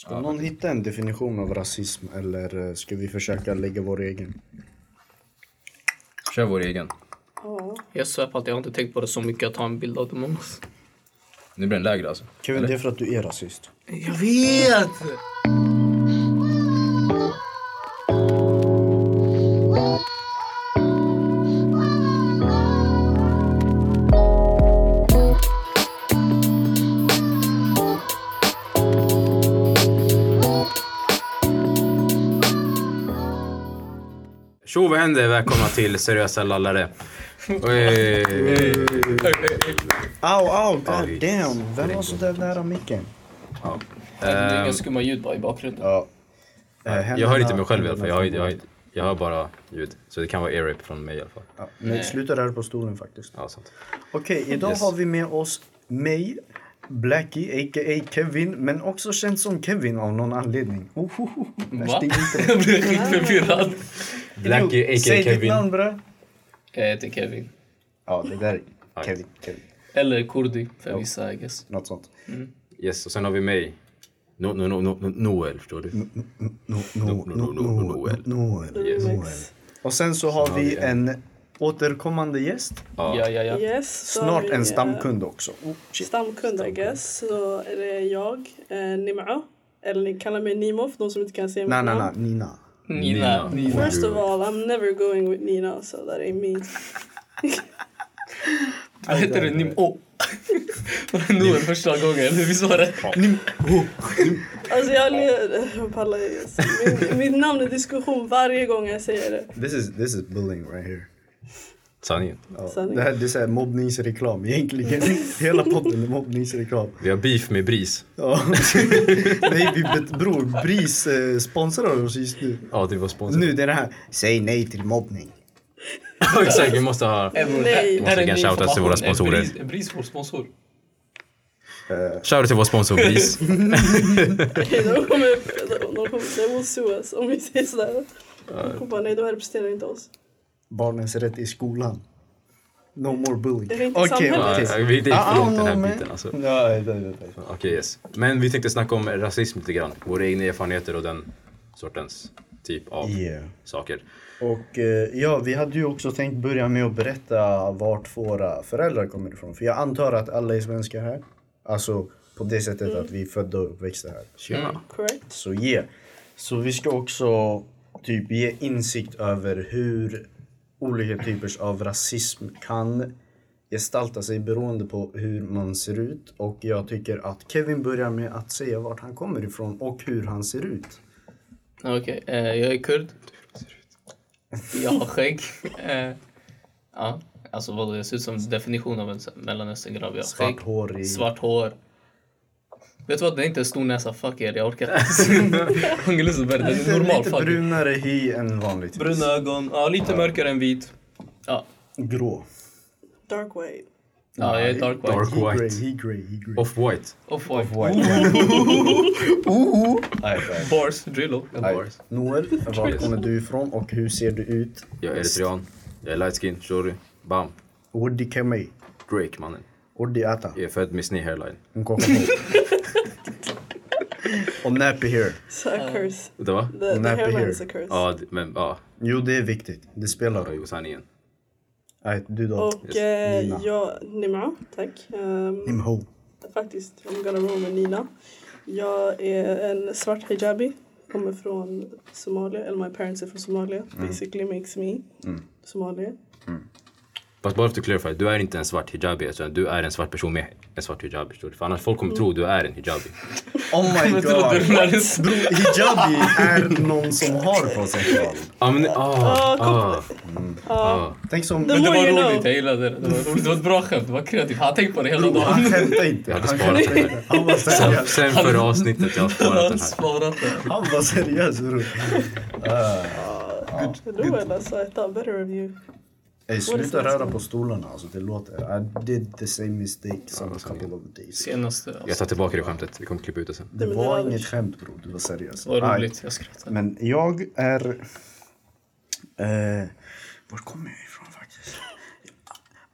Ska någon hitta en definition av rasism eller eh, ska vi försöka lägga vår egen? Kör vår egen. Ja. Jag svär på att jag har inte tänkt på det så mycket att ta en bild av dem. Nu blir den lägre alltså. Kevin, det är för att du är rasist. Jag vet! Tjo vad händer? Välkomna till Seriösa Lallare. Oj. Au, au, god Aj. damn. Vem var så där nära micken? Ja. Det är Ehm, inga skumma ljud bara i bakgrunden. Ja. Eh, jag hör inte mig själv i alla fall. Jag, har, jag, har, jag hör bara ljud. Så det kan vara air från mig i alla fall. Ja, men sluta röra på stolen faktiskt. Ja, sant. Okej, idag Yes. har vi med oss mig, Blackie, a.k.a. Kevin, men också känd som Kevin av någon anledning. Oh, oh, oh. Va? Jag blev skitförvirrad. Blackie, Jo, a.k.a. Säg ditt Kevin. namn bre. Jag heter Kevin. Ja, det där är. Kevin. Kevin. Eller Kurdi för vissa, I guess. Något sånt. Yes, och sen har vi mig. No, no, no, no, no, Noel, förstår du? No, no, no, no, no, no, Noel. Noel. Yes. Och sen så har vi en återkommande gäst. Ja, Ja. ja, ja. Yes, så Snart vi, en eh, stamkund också. Oh, shit. Stamkund I guess. Så är det jag, eh, Nim'a. Eller ni kallar mig Nimo för de som inte kan säga mitt Nej, nej, namn. nej. Nina. Nina. Nina. Nina. First of all, I'm never going with Nina, so that ain't me. Vad heter du? Nim... Oh. Noel första gången. Visst var det? Nim... Alltså jag, le- jag pallar. Min, Mitt namn är diskussion varje gång jag säger det. This is, this is bullying right here. Sanningen. Ja. Sanning. Det här det är så här mobbningsreklam egentligen. Hela podden är mobbningsreklam. Vi har beef med Bris. Ja. nej, vi bet- bror, BRIS eh, sponsrar oss just nu. Ja, det var sponsor. Nu det är det här, säg nej till mobbning. Ja, Exakt, vi måste ha... Nej. Måste lägga en shoutout till våra sponsorer. En bris vår sponsor. Shoutout till vår sponsor Bris. De kommer, de kommer, they will sue us om vi säger sådär. De kommer bara, nej du representerar inte oss. Barnens rätt i skolan. No more bullying. Det är inte Okej. Ja, okej. vi- är Ah, no, den här biten alltså. Ja, det, det, det. Okej, yes. Men vi tänkte snacka om rasism lite grann. Våra egna erfarenheter och den sortens typ av Yeah. saker. Och eh, ja, vi hade ju också tänkt börja med att berätta vart våra föräldrar kommer ifrån. För jag antar att alla är svenskar här. Alltså på det sättet att vi är födda och uppväxta här. Tjena. Correct? Så yeah. Så vi ska också typ ge insikt över hur olika typer av rasism kan gestalta sig beroende på hur man ser ut. Och jag tycker att Kevin börjar med att säga vart han kommer ifrån och hur han ser ut. Okej, eh, jag är kurd. Jag har skägg. Eh, ja, alltså vadå, jag ser ut som definition av en mellanösterngrabb. Har skägg, Svarthårig. svart hår. Vet du vad, det är inte en stor näsa. Fuck er, jag orkar inte. Det Lite, är normal. lite Fuck. brunare hy än vanligt. Bruna ögon, ja, lite mörkare än vit. Ja, Grå. Dark white. ja jag är dark white. Dark He white. Grey, he grey, he grey. Off-white. Nej, nej. Bars, Drillo. Nej. Bars. Noel, var kommer du ifrån och hur ser du ut? Jag är eritrean. Jag är light skin, shorty. Bam. Woody Kamei. Drake mannen. Woody Ata. Jag är född med sned hairline. Och nappy hair. A curse. Det va? The, the Nappy hairline is a curse. Ja, det- men ja. Jo, det är viktigt. Det spelar Ja, roll. jo, sanningen. Nej, du då? Och Yes. eh, Nina. jag, Nimra, tack. Um, Nimho. faktiskt, I'm gonna roll med Nina. Jag är en svart hijabi. Kommer från Somalia, eller my parents är från Somalia. Basically makes me Somalia. Fast bara för att clarify, du är inte en svart hijabi. Utan du är en svart person med en svart hijabi. För annars folk kommer tro du är en hijabi. Oh my god. Bro, hijabi är någon som har på sig själv. Ja men ah, Ah, ah, ah. Tänk som... Men det var roligt, know. jag gillade det. Det var roligt, det var ett bra skämt, det var kreativt. Han har tänkt på det hela Bro, han dagen. skämtar inte. Jag hade sparat det. Han var Sen, sen förra avsnittet jag har sparat den här. sparat det. Han var seriös bror. Noel alltså, I thought Ey, sluta röra på stolarna alltså. Det låter... I did the same mistake some couple of days. Senaste Jag avsnittet. tar tillbaka det skämtet, vi kommer klippa ut det sen. Det var inget skämt bror, du var seriös. Det var roligt, jag skrattade. Men jag är... Eh, var kommer jag ifrån faktiskt?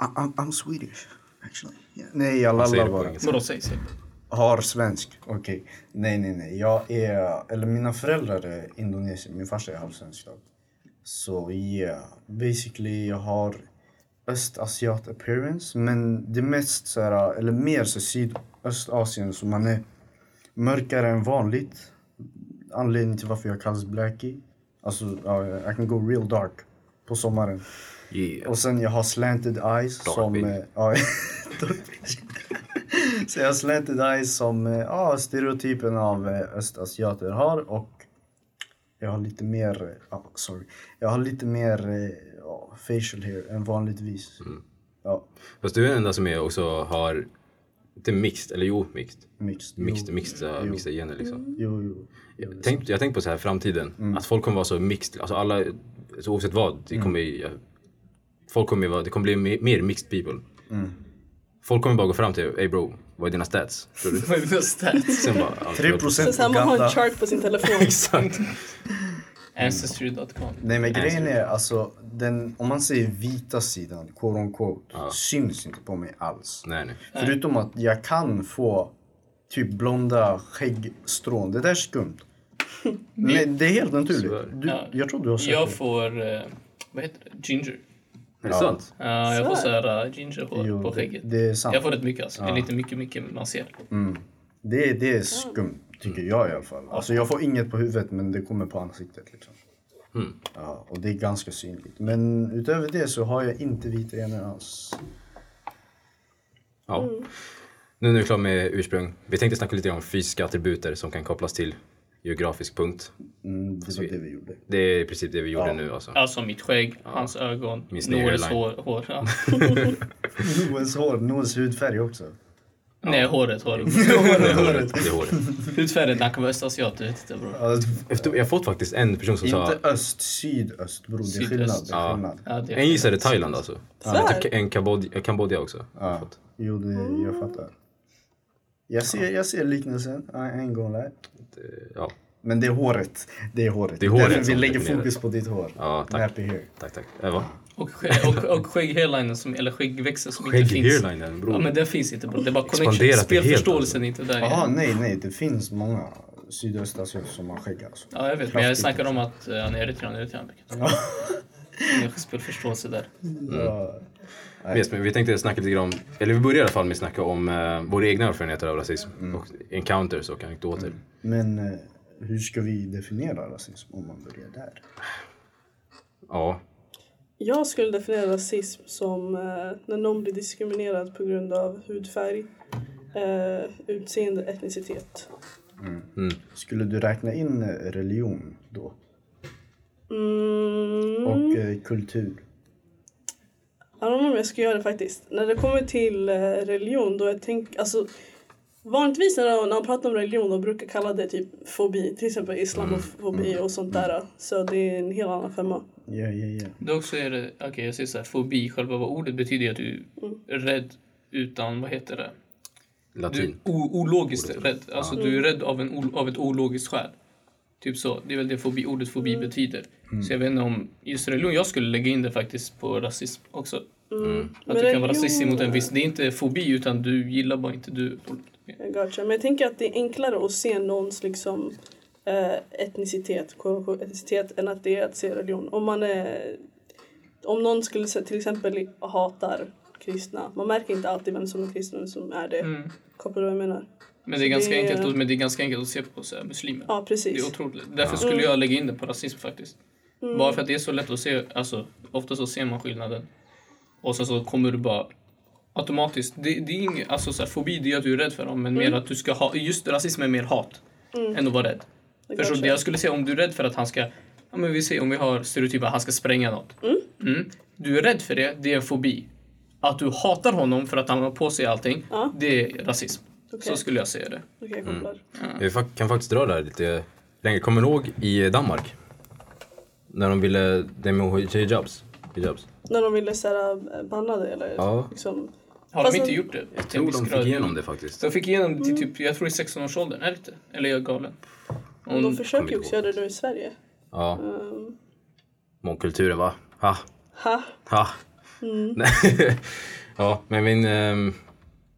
I, I'm, I'm Swedish actually. Yeah. Nej, jag lallar bara. Vadå, säg, säg. Har svensk, okej. Nej, nej, nej. Jag är, eller mina föräldrar är indonesier, min farsa är halvsvensk. Så yeah, basically jag har östasiat appearance. Men det är mest så här, eller mer så sydöstasien så man är mörkare än vanligt. Anledningen till varför jag kallas blackie. Alltså, ja, I can go real dark på sommaren. Yeah. Och sen jag har slanted eyes Dark som... eh. Så jag har slanted eyes som ja, stereotypen av eh, östasiater har och jag har lite mer, eh, ja, sorry, jag har lite mer eh, ja, facial hair än vanligtvis. Mm. Ja, Fast du är den enda som är också har, inte mixed, eller jo mixed. mixed. Mixed, Jo, mixed, uh, jo, mixed gener liksom. Jo, jo. jo det är Tänk, jag tänker på så här framtiden, Mm. att folk kommer vara så mixed, alltså alla, så oavsett vad, det kommer ju, ja, folk kommer det kommer bli mer, mer mixed people. Mm. Folk kommer bara gå fram till, hey bro, vad är dina stats? Vad är för stats? Sen bara, ja, 3 förlåt. procent Så här, man har en chart på sin telefon. Exakt. Ancestry.com. Nej men grejen är alltså, den, om man säger vita sidan, quote on quote, Ja. syns inte på mig alls. Nej nej. Förutom att jag kan få typ blonda skäggstrån. Det där är skumt. Men det är helt naturligt. Du, Ja. Jag tror du har sett Jag det. får, eh, vad heter det? Ginger. Är det sant? Ja, jag får här uh, gingerhår Jo, på skägget. det är sant. Jag får rätt mycket alltså. Det är lite mycket, mycket man ser. Mm. Det, är- det är skumt, tycker jag i alla fall. Alltså jag får inget på huvudet men det kommer på ansiktet liksom. Mm. Ja, och det är ganska synligt. Men utöver det så har jag inte vita gener alls. Ja. Nu är vi klara med ursprung. Vi tänkte snacka lite om fysiska attributer som kan kopplas till geografisk punkt. Mm, det var det vi gjorde. Det är i princip det vi gjorde Ja. nu alltså. Alltså mitt skägg, hans ögon, Noels hår. hår ja. Noels hår, Noels hudfärg också. Nej, håret. håret. Det är håret. Det är håret. Hudfärgen, han kan vara östasiat. Ja, Efter- Jag har fått faktiskt en person som sa... inte öst, sydöst bror. Det är Sydöst. skillnad. Det är Ja. skillnad. Ja, det En gissade Thailand alltså. En Kambodja, Kambodja också. Ja, jo det, jag fattar. Jag ser, jag ser liknelsen, gonna lie. Det- Ja, Men det är håret. Det är håret. Det är håret Därför vi lägger definierar. fokus på ditt hår. ja tack. Tack, tack. Äh, va? Och, och, och skägg-hairlinen, som, eller skäggväxten som inte finns. Skägg-hairlinen Ja, men den finns inte bror. Det är bara connection. det Spelförståelsen är inte där Jaha, nej, nej. Det finns många sydöstasiater som har skägg alltså. Ja, jag vet. Men jag snackar om att uh, han är eritrean, eritrean. Ja. Jag spelförståelse där. Ja. Yes, men vi tänkte snacka lite grann om, eller vi börjar i alla fall med att snacka om eh, våra egna erfarenheter av rasism. Och encounters och anekdoter. Men eh, hur ska vi definiera rasism om man börjar där? Ja, Jag skulle definiera rasism som eh, när någon blir diskriminerad på grund av hudfärg, eh, utseende, etnicitet. Skulle du räkna in eh, religion då? Mm. Och eh, kultur? Jag vet inte om jag ska göra det faktiskt. När det kommer till eh, religion då jag tänker, alltså Vanligtvis när de pratar om religion de brukar kalla det typ fobi, till exempel islamofobi och sånt där. Så det är en helt annan femma. Ja, ja, ja. Det också är det, okej jag säger så här, fobi, själva vad ordet betyder att du är rädd utan, vad heter det? Du är latin. o- ologiskt rädd. Alltså du är rädd av, en, av ett ologiskt skäl. Typ så. Det är väl det fobi, ordet fobi betyder. Så jag vet inte om just religion, jag skulle lägga in det faktiskt på rasism också. Mm. Att du kan vara rasistisk mot en viss, det är inte fobi utan du gillar bara inte du. Gotcha. Men jag tänker att det är enklare att se någons liksom, eh, etnicitet, etnicitet än att det är att se religion. Om, man är, om någon skulle till exempel hatar kristna, man märker inte alltid vem som är kristen och vem som är det. Mm. Kopplar du vad jag menar? Men det är ganska det enkelt, att- men det är ganska enkelt att se på så här, muslimer. Ja, Det är precis. otroligt. Därför skulle jag lägga in det på rasism faktiskt. Bara för att det är så lätt att se, alltså ofta så ser man skillnaden. Och sen så kommer du bara automatiskt, det, det är inget, alltså så här, fobi det är att du är rädd för dem men mer att du ska ha, just rasism är mer hat än att vara rädd. Jag Förstår du? Jag skulle säga om du är rädd för att han ska, ja men vi säger om vi har stereotyper, han ska spränga något. Mm. Du är rädd för det, det är en fobi. Att du hatar honom för att han har på sig allting, det är rasism. Okej. Så skulle jag säga det. Okej, jag kopplar. Jag fa- kan faktiskt dra det här lite längre. Kommer du ihåg i Danmark? När de ville, det med hijabs. hijabs. När de ville så här, banna det eller Ja. liksom. Har Fast de inte de- gjort det? Jag tror de fick igenom det faktiskt. De fick igenom det till typ, jag tror i 16-årsåldern, är det inte? Eller är jag galen? De Om, försöker ju också göra det nu i Sverige. Ja, Um, mångkulturen va? Ha, ha. ha. Nej. ja, men min... ehm,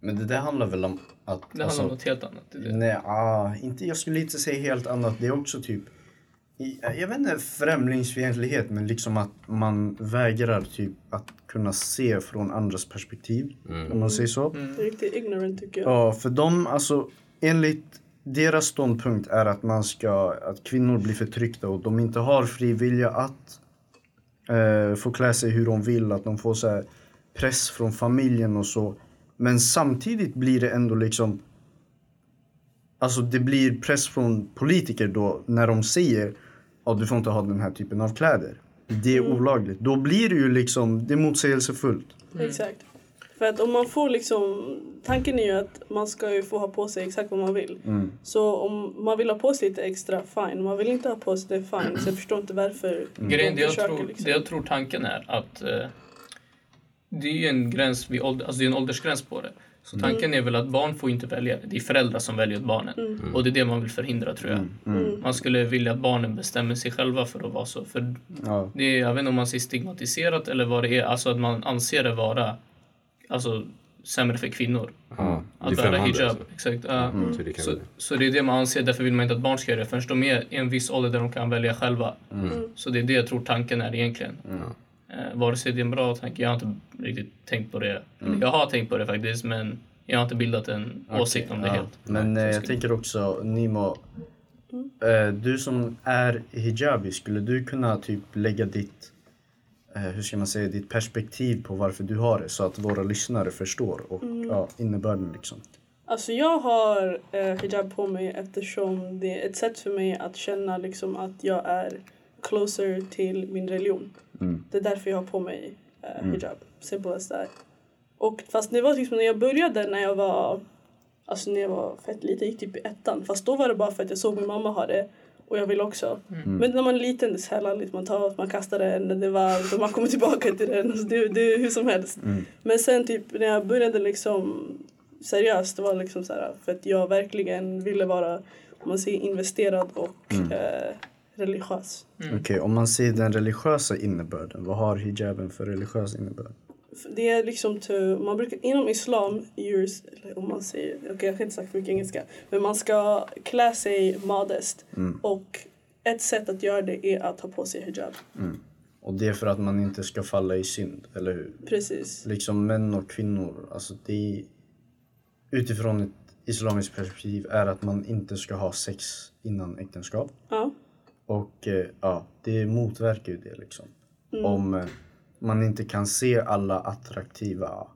Men det där handlar väl om Att, Det handlar alltså, om något helt annat. Nej, ah, inte, jag skulle inte säga helt annat. Det är också typ, jag vet inte främlingsfientlighet, men liksom att man vägrar typ att kunna se från andras perspektiv. Om man säger så. Det är riktigt ignorant tycker jag. Ja, för dem, alltså enligt deras ståndpunkt är att man ska, att kvinnor blir förtryckta och de inte har fri vilja att eh, få klä sig hur de vill, att de får så här press från familjen och så. Men samtidigt blir det ändå liksom Alltså det blir press från politiker då när de säger att du får inte ha den här typen av kläder. Det är olagligt. Då blir det ju liksom, det är motsägelsefullt. Exakt. För att om man får liksom, tanken är ju att man ska ju få ha på sig exakt vad man vill. Mm. Så om man vill ha på sig lite extra, fine. Om man vill inte ha på sig det, fine. Så jag förstår inte varför Grejen, det de jag, försöker tror, liksom. det jag tror tanken är att eh, det är ju en gräns vid ålder, alltså det är en åldersgräns på det. Så tanken är väl att barn får inte välja det. Det är föräldrar som väljer åt barnen. Och det är det man vill förhindra tror jag. Man skulle vilja att barnen bestämmer sig själva för att vara så. För Ja. det är, jag vet inte om man säger stigmatiserat eller vad det är. Alltså att man anser det vara alltså, sämre för kvinnor. Ja, Att bära hijab. alltså. Exakt. ja. Så det kan Så, så det är det man anser, därför vill man inte att barn ska göra det förrän de är i en viss ålder där de kan välja själva. Så det är det jag tror tanken är egentligen. Eh, vare sig det är en bra tanke, jag har inte riktigt tänkt på det. Eller Jag har tänkt på det faktiskt men jag har inte bildat en åsikt om det Ja, helt. Men eh, jag skulle- tänker också, Nimo. Eh, du som är hijabi, skulle du kunna typ lägga ditt, eh, hur ska man säga, ditt perspektiv på varför du har det så att våra lyssnare förstår och ja, innebörden liksom. Alltså jag har eh, hijab på mig eftersom det är ett sätt för mig att känna liksom att jag är closer till min religion. Det är därför jag har på mig eh, hijab. Simple as that. Och fast det var liksom när jag började när jag var Alltså när jag var fett liten, jag gick typ i ettan. Fast då var det bara för att jag såg min mamma ha det. Och jag vill också. Men när man är liten, det är så här lalligt. Man tar man kastar den, det är varmt och man kommer tillbaka till den. Alltså det, det är hur som helst. Men sen typ när jag började liksom seriöst, det var liksom så här för att jag verkligen ville vara, om man säger investerad och eh, religiös. Okej, om man ser den religiösa innebörden, vad har hijaben för religiös innebörd? Det är liksom to, man brukar, inom islam, eller om man säger, okej jag kan inte sagt för mycket engelska, men man ska klä sig modest. Och ett sätt att göra det är att ha på sig hijab. Och det är för att man inte ska falla i synd, eller hur? Precis. Liksom män och kvinnor, alltså det är, utifrån ett islamiskt perspektiv är att man inte ska ha sex innan äktenskap. Ja. Och eh, ja, det motverkar ju det liksom. Om eh, man inte kan se alla attraktiva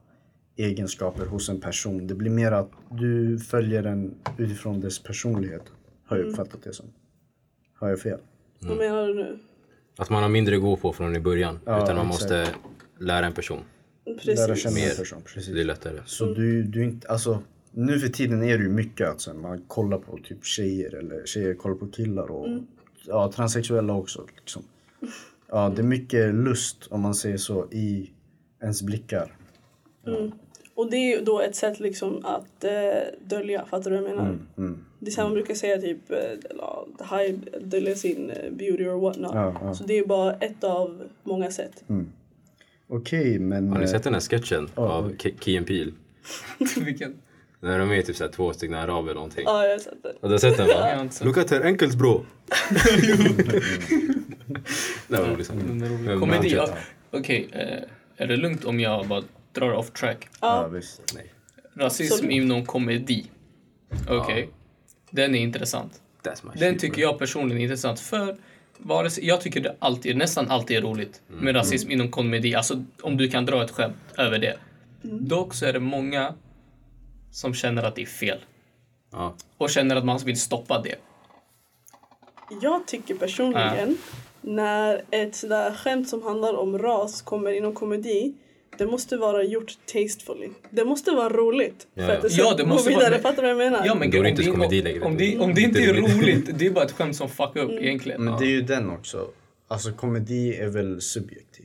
egenskaper hos en person. Det blir mer att du följer den utifrån dess personlighet. Har jag uppfattat det som. Har jag fel? Vad menar du nu? Att man har mindre att gå på från i början. Ja, utan man exakt. måste lära en person. Lära Precis. känna en Mer. person. Det är Precis. lättare. Så du, du inte, alltså nu för tiden är det ju mycket att så här, man kollar på typ tjejer eller tjejer kollar på killar och ja, transsexuella också. Liksom. Ja, det är mycket lust om man säger så i ens blickar. Och det är ju då ett sätt liksom att eh, dölja, fattar du vad jag menar? Mm. Det är så man brukar säga typ, eh, ja, hide, dölja sin eh, beauty or whatnot. Ja, ja. Så det är ju bara ett av många sätt. Okej, men... Har ni eh, sett den här sketchen Ja, av Key and Peele? Vilken? När de är typ såhär två stycken araber eller någonting. Ja, jag har sett. Och du har sett den va? sett. Look at her ankles bro! det var roligt. Den är rolig. Men Komedi, ja. Okej, eh, är det lugnt om jag bara drar off track? Ja, visst. Nej, Rasism inom komedi. Okej. Den är intressant. that's my Den shit, tycker bro. jag personligen är intressant för vare sig, jag tycker det alltid, nästan alltid är roligt Mm. med rasism inom komedi. Alltså om du kan dra ett skämt över det. Dock så är det många som känner att det är fel. Ja. Och känner att man vill stoppa det. Jag tycker personligen, när ett sådär skämt som handlar om ras kommer inom komedi, det måste vara gjort tastefully. Det måste vara roligt. Ja, För ja. att det Ja, ska det gå måste vidare. vara- Fattar du vad jag menar? Ja, men Då är det om inte det- komedi längre. Om det, om det inte är roligt, det är bara ett skämt som fuckar upp Mm. egentligen. Men det är ju den också. Alltså komedi är väl subjektivt.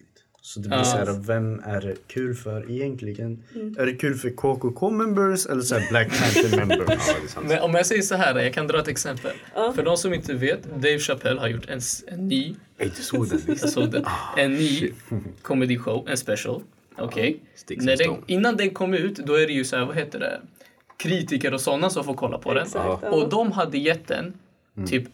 Så det blir Ja. så här, vem är det kul för egentligen? Är det kul för KKK members eller så här Black Panther members? Ja. Men om jag säger så här, jag kan dra ett exempel. För de som inte vet, Dave Chappelle har gjort en, en ny, såg den jag såg den, Ah, en ny comedy show, en special. Okej? And den, innan den kom ut, då är det ju så här, vad heter det? kritiker och sådana som får kolla på den. Exakt, ja. Och de hade gett den, typ,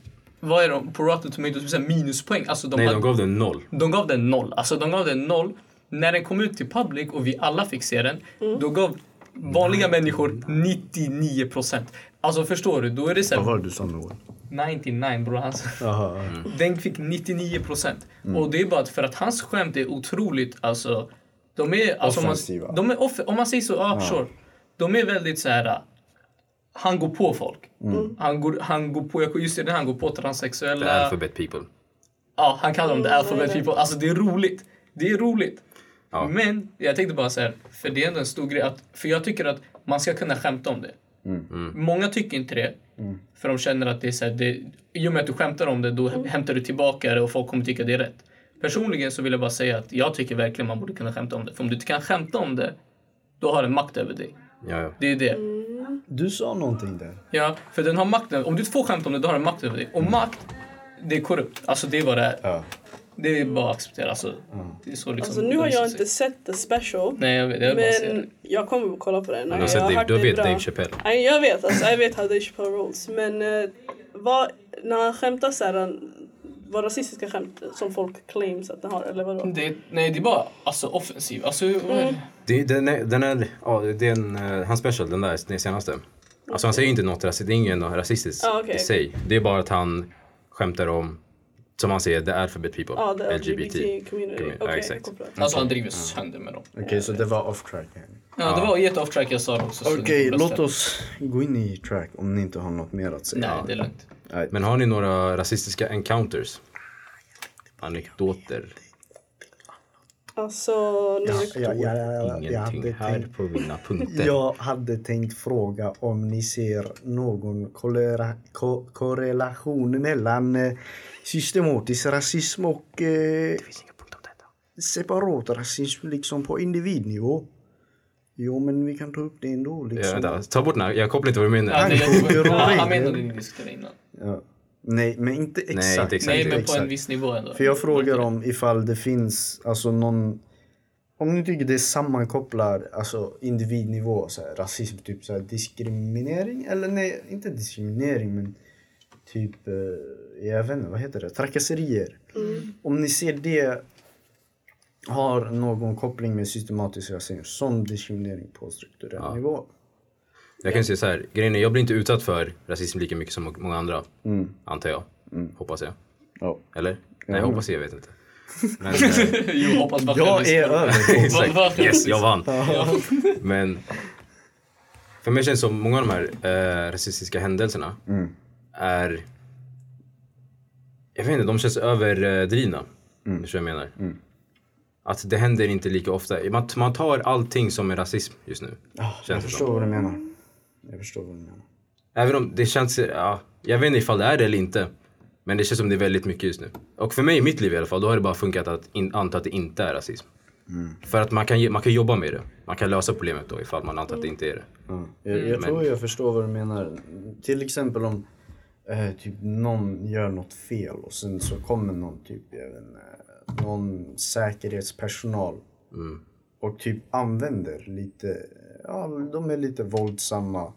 vad är de, på Rotten Tomatoes, typ så här minuspoäng. Alltså de, Nej, hade, de gav den noll. de gav den noll. Alltså de gav den noll. När den kom ut till public och vi alla fick se den, då gav vanliga människor 99 procent. Alltså förstår du? Då är det så Vad här, var det du sa Noel? 99 bror. Alltså. Jaha. Den fick 99 procent. Och det är bara för att hans skämt är otroligt, alltså. De är, alltså om Offensiva. Man, de är off, om man säger så, ja, sure. De är väldigt så här. Han går på folk. Han, går, han går på, just det, han går på The transsexuella. alphabet people. Ja, han kallar dem the alphabet people. Alltså det är roligt. Det är roligt. Ja. Men jag tänkte bara så här, för det är ändå en stor grej. Att, för jag tycker att man ska kunna skämta om det. Många tycker inte det. För de känner att det är så här, det, i och med att du skämtar om det, då hämtar du tillbaka det och folk kommer tycka det är rätt. Personligen så vill jag bara säga att jag tycker verkligen man borde kunna skämta om det. För om du inte kan skämta om det, då har den makt över dig. Ja, ja. Det är det. Du sa någonting där. Ja, för den har makten. Om du får skämta om det, då har den makt över dig. Och makt, det är korrupt. Alltså det är vad det är. Ja. Det är bara att acceptera. Alltså, det är så liksom, Alltså nu har jag inte sett the special. Nej, jag vet. Jag Men jag kommer att kolla på den. Du har Jag sett Dave, du vet bra. Dave Chappelle. Nej, jag vet. Alltså, jag vet how Dave Chappelle rolls. Men eh, vad, när han skämtar så här, vad rasistiska skämt som folk claims att den har, eller vadå? det. Nej, det är bara alltså, offensiv. Alltså, Mm. Det, den är, den är, ja, det är en, uh, hans special, den där, den senaste. Alltså han säger inte något rasistiskt, det är inget rasistiskt Ah, okej. i sig. Det är bara att han skämtar om, som han säger, the alphabet people. Det är LGBT. LGBT community. community. Okej, Ja, exakt. alltså han driver sönder med dem. Okej, så det var off track. Ja, det var jätte off track jag sa också. så Okej, får låt oss gå in i track om ni inte har något mer att säga. Nej, det är lugnt. Nej. Men har ni några rasistiska encounters? Anekdoter? Alltså, nu Ja, ja, ja, ja, jag Ingenting hade här tänkt på mina punkter. Jag hade tänkt fråga om ni ser någon kolera, ko, korrelation mellan eh, systematisk rasism och eh, Det finns inga punkter om detta. separat rasism liksom på individnivå. Jo, men vi kan ta upp det ändå. Ja, Liksom. vänta, ta bort den här, jag kopplar inte vad du menar. Ja, Ja, regler. Han menade det ni diskuterade innan. Ja. Nej, men inte exakt. Nej, inte exakt. Nej, men på exakt. en viss nivå ändå. För jag frågar om ifall det finns alltså någon om ni tycker det sammankopplar alltså individnivå, så här, rasism, typ så här, diskriminering eller nej, inte diskriminering men typ, eh, jag vet inte, vad heter det, trakasserier. Om ni ser det har någon koppling med systematisk rasism som diskriminering på strukturell Ja. nivå. Jag kan säga så här, grejen är, jag blir inte utsatt för rasism lika mycket som många andra. Antar jag. Hoppas jag. Ja. Eller? Nej, men- hoppas jag, jag vet inte. Men, eh, Jo, hoppas bara Jag är över. exakt. Yes, jag vann. Men för mig känns det som många av de här eh, rasistiska händelserna är... Jag vet inte, de känns överdrivna. Mm. Förstår jag menar? Att det händer inte lika ofta. Man, man tar allting som är rasism just nu. jag Känns det förstår som. vad du menar. Jag förstår vad du menar. Även om det känns, ja, jag vet inte ifall det är det eller inte. Men det känns som det är väldigt mycket just nu. Och för mig i mitt liv i alla fall, då har det bara funkat att in, anta att det inte är rasism. För att man kan, man kan jobba med det. Man kan lösa problemet då ifall man antar att det inte är det. Ja. Jag, jag tror jag förstår vad du menar. Till exempel om eh, typ någon gör något fel och sen så kommer någon typ, jag vet inte, någon säkerhetspersonal och typ använder lite, ja de är lite våldsamma.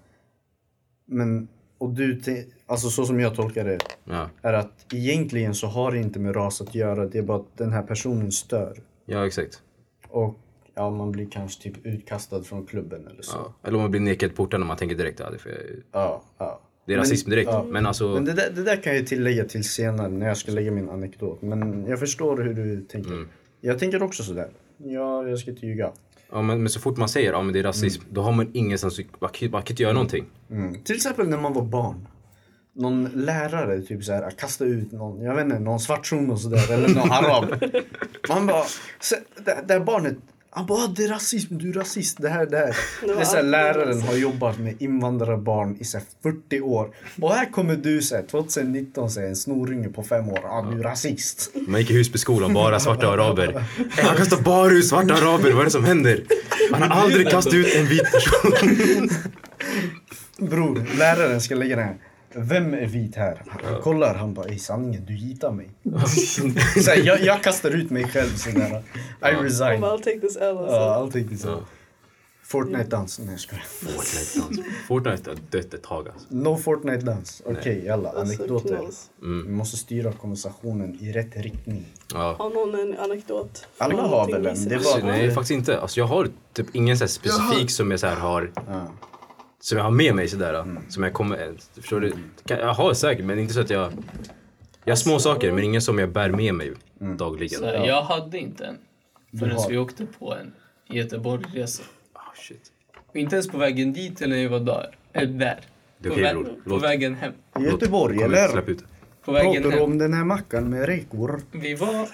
Men, och du, alltså så som jag tolkar det, Ja, är att egentligen så har det inte med ras att göra, det är bara att den här personen stör. ja exakt. Och ja, man blir kanske typ utkastad från klubben eller så. Ja. Eller om man blir nekad porten och man tänker direkt att det, är- Ja, ja. Det är Men- rasism direkt. ja. Men alltså, Men det där, det där kan jag tillägga till senare när jag ska lägga min anekdot. Men jag förstår hur du tänker. Mm. Jag tänker också sådär. Ja, jag ska inte ljuga. ja, men, men så fort man säger att ja, det är rasism, då har man ingenstans, man kan, man kan inte göra någonting. Mm. Till exempel när man var barn. Någon lärare typ såhär kastade ut någon, jag vet inte, någon svartson och sådär. eller någon arab. Man bara, så, det, det här barnet, han bara "Ah, det är rasism, du är rasist, det här, det här. Det är såhär, alltid läraren har jobbat med invandrarbarn i såhär 40 år. Och här kommer du såhär 2019 säger en snorunge på fem år, ah, du är rasist. Man gick i Husbyskolan, bara svarta araber. Han kastar bara ut svarta araber, vad är det som händer? Han har aldrig kastat ut en vit person. Bror, läraren ska lägga den här. Vem är vit här? Han kollar, han bara i sanningen, du gitar mig. så här, jag, jag kastar ut mig själv sådär. I resign. I'll take this L alltså. Ja, I'll take this out. Fortnite-dans. Nej jag skojar. Fortnite-dans. Fortnite har dött ett tag alltså. No Fortnite-dans. Okej, jalla. Alltså, Anekdoter. knas. Vi måste styra konversationen i rätt riktning. Ja. Har någon en anekdot? Alla har väl en. Alltså, nej, faktiskt inte. Alltså, jag har typ ingen så här specifik som jag så här har Ja. Som jag har med mig sådär. Som jag kommer, förstår du? Kan- Jag har säkert men inte så att jag... Jag har små saker men ingen som jag bär med mig dagligen. Så Jag hade inte en förrän vi åkte på en Göteborgsresa. Shit. Och inte ens på vägen dit eller när vi var där. Eller där. Det är På, okej, vä- bror. på vägen hem. I Göteborg eller? Släpp ut. På vägen Pratar du om den här mackan med räkor? Vi var...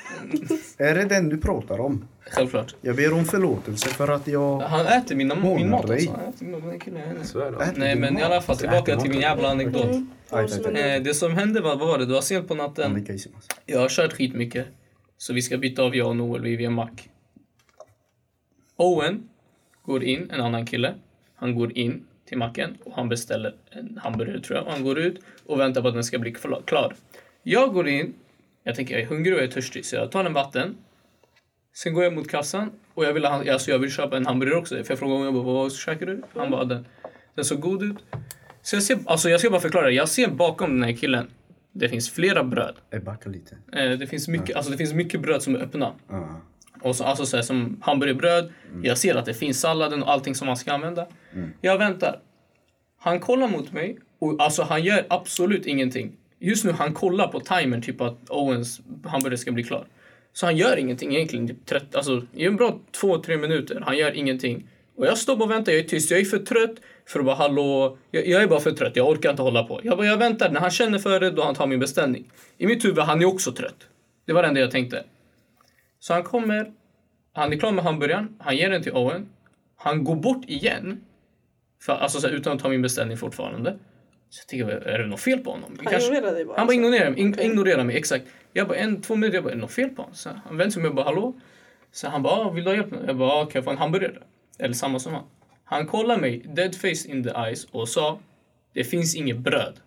Är det den du pratar om? Självklart. Jag ber om förlåtelse för att jag... Han äter mina, min mat dig. alltså. Han äter min- killen. Äter Nej men i mat? alla fall tillbaka till min jävla anekdot. Mm. Eh, det som hände var, vad var det? Det var sent på natten. Jag har kört skitmycket. Så vi ska byta av jag och Noel, vi är vid en mack. Owen går in, en annan kille. Han går in till macken och han beställer en hamburgare tror jag. Han går ut och väntar på att den ska bli kla- klar. Jag går in, jag tänker jag är hungrig och jag är törstig så jag tar en vatten. Sen går jag mot kassan och jag vill, alltså jag vill köpa en hamburgare också. För jag frågade honom, jag bara, vad käkar du? Han bara, den. Den såg god ut. Så jag ser, alltså jag ska bara förklara, jag ser bakom den här killen. Det finns flera bröd. Jag backar lite. Eh, det, finns mycket, alltså det finns mycket bröd som är öppna. Ja. Och så, alltså så här, som hamburgerbröd. Jag ser att det finns salladen och allting som man ska använda. Jag väntar. Han kollar mot mig och alltså han gör absolut ingenting. Just nu han kollar på timern typ att Owens hamburgare ska bli klar. Så han gör ingenting egentligen. Typ 30, alltså, i en bra två, tre minuter. Han gör ingenting. Och jag står och väntar. Jag är tyst. Jag är för trött för att bara hallå. Jag, jag är bara för trött. Jag orkar inte hålla på. Jag, bara, jag väntar. När han känner för det, då han tar min beställning. I mitt huvud, han är också trött. Det var det enda jag tänkte. Så han kommer, han är klar med hamburgaren, han ger den till Owen. Han går bort igen. För, alltså så här, utan att ta min beställning fortfarande. Så jag tänker, är det något fel på honom? Han ignorerar dig bara, Han bara ignorerar mig, in, Okej. ignorerar mig, exakt. Jag bara, en, två minuter, jag bara, är det något fel på honom? Så han vänder sig om, jag bara, hallå? Så han bara, ah, vill du ha hjälp? med det?" Jag bara, ah, kan jag få en hamburgare? Eller samma som han. Han kollar mig, dead face in the eyes och sa, det finns inget bröd.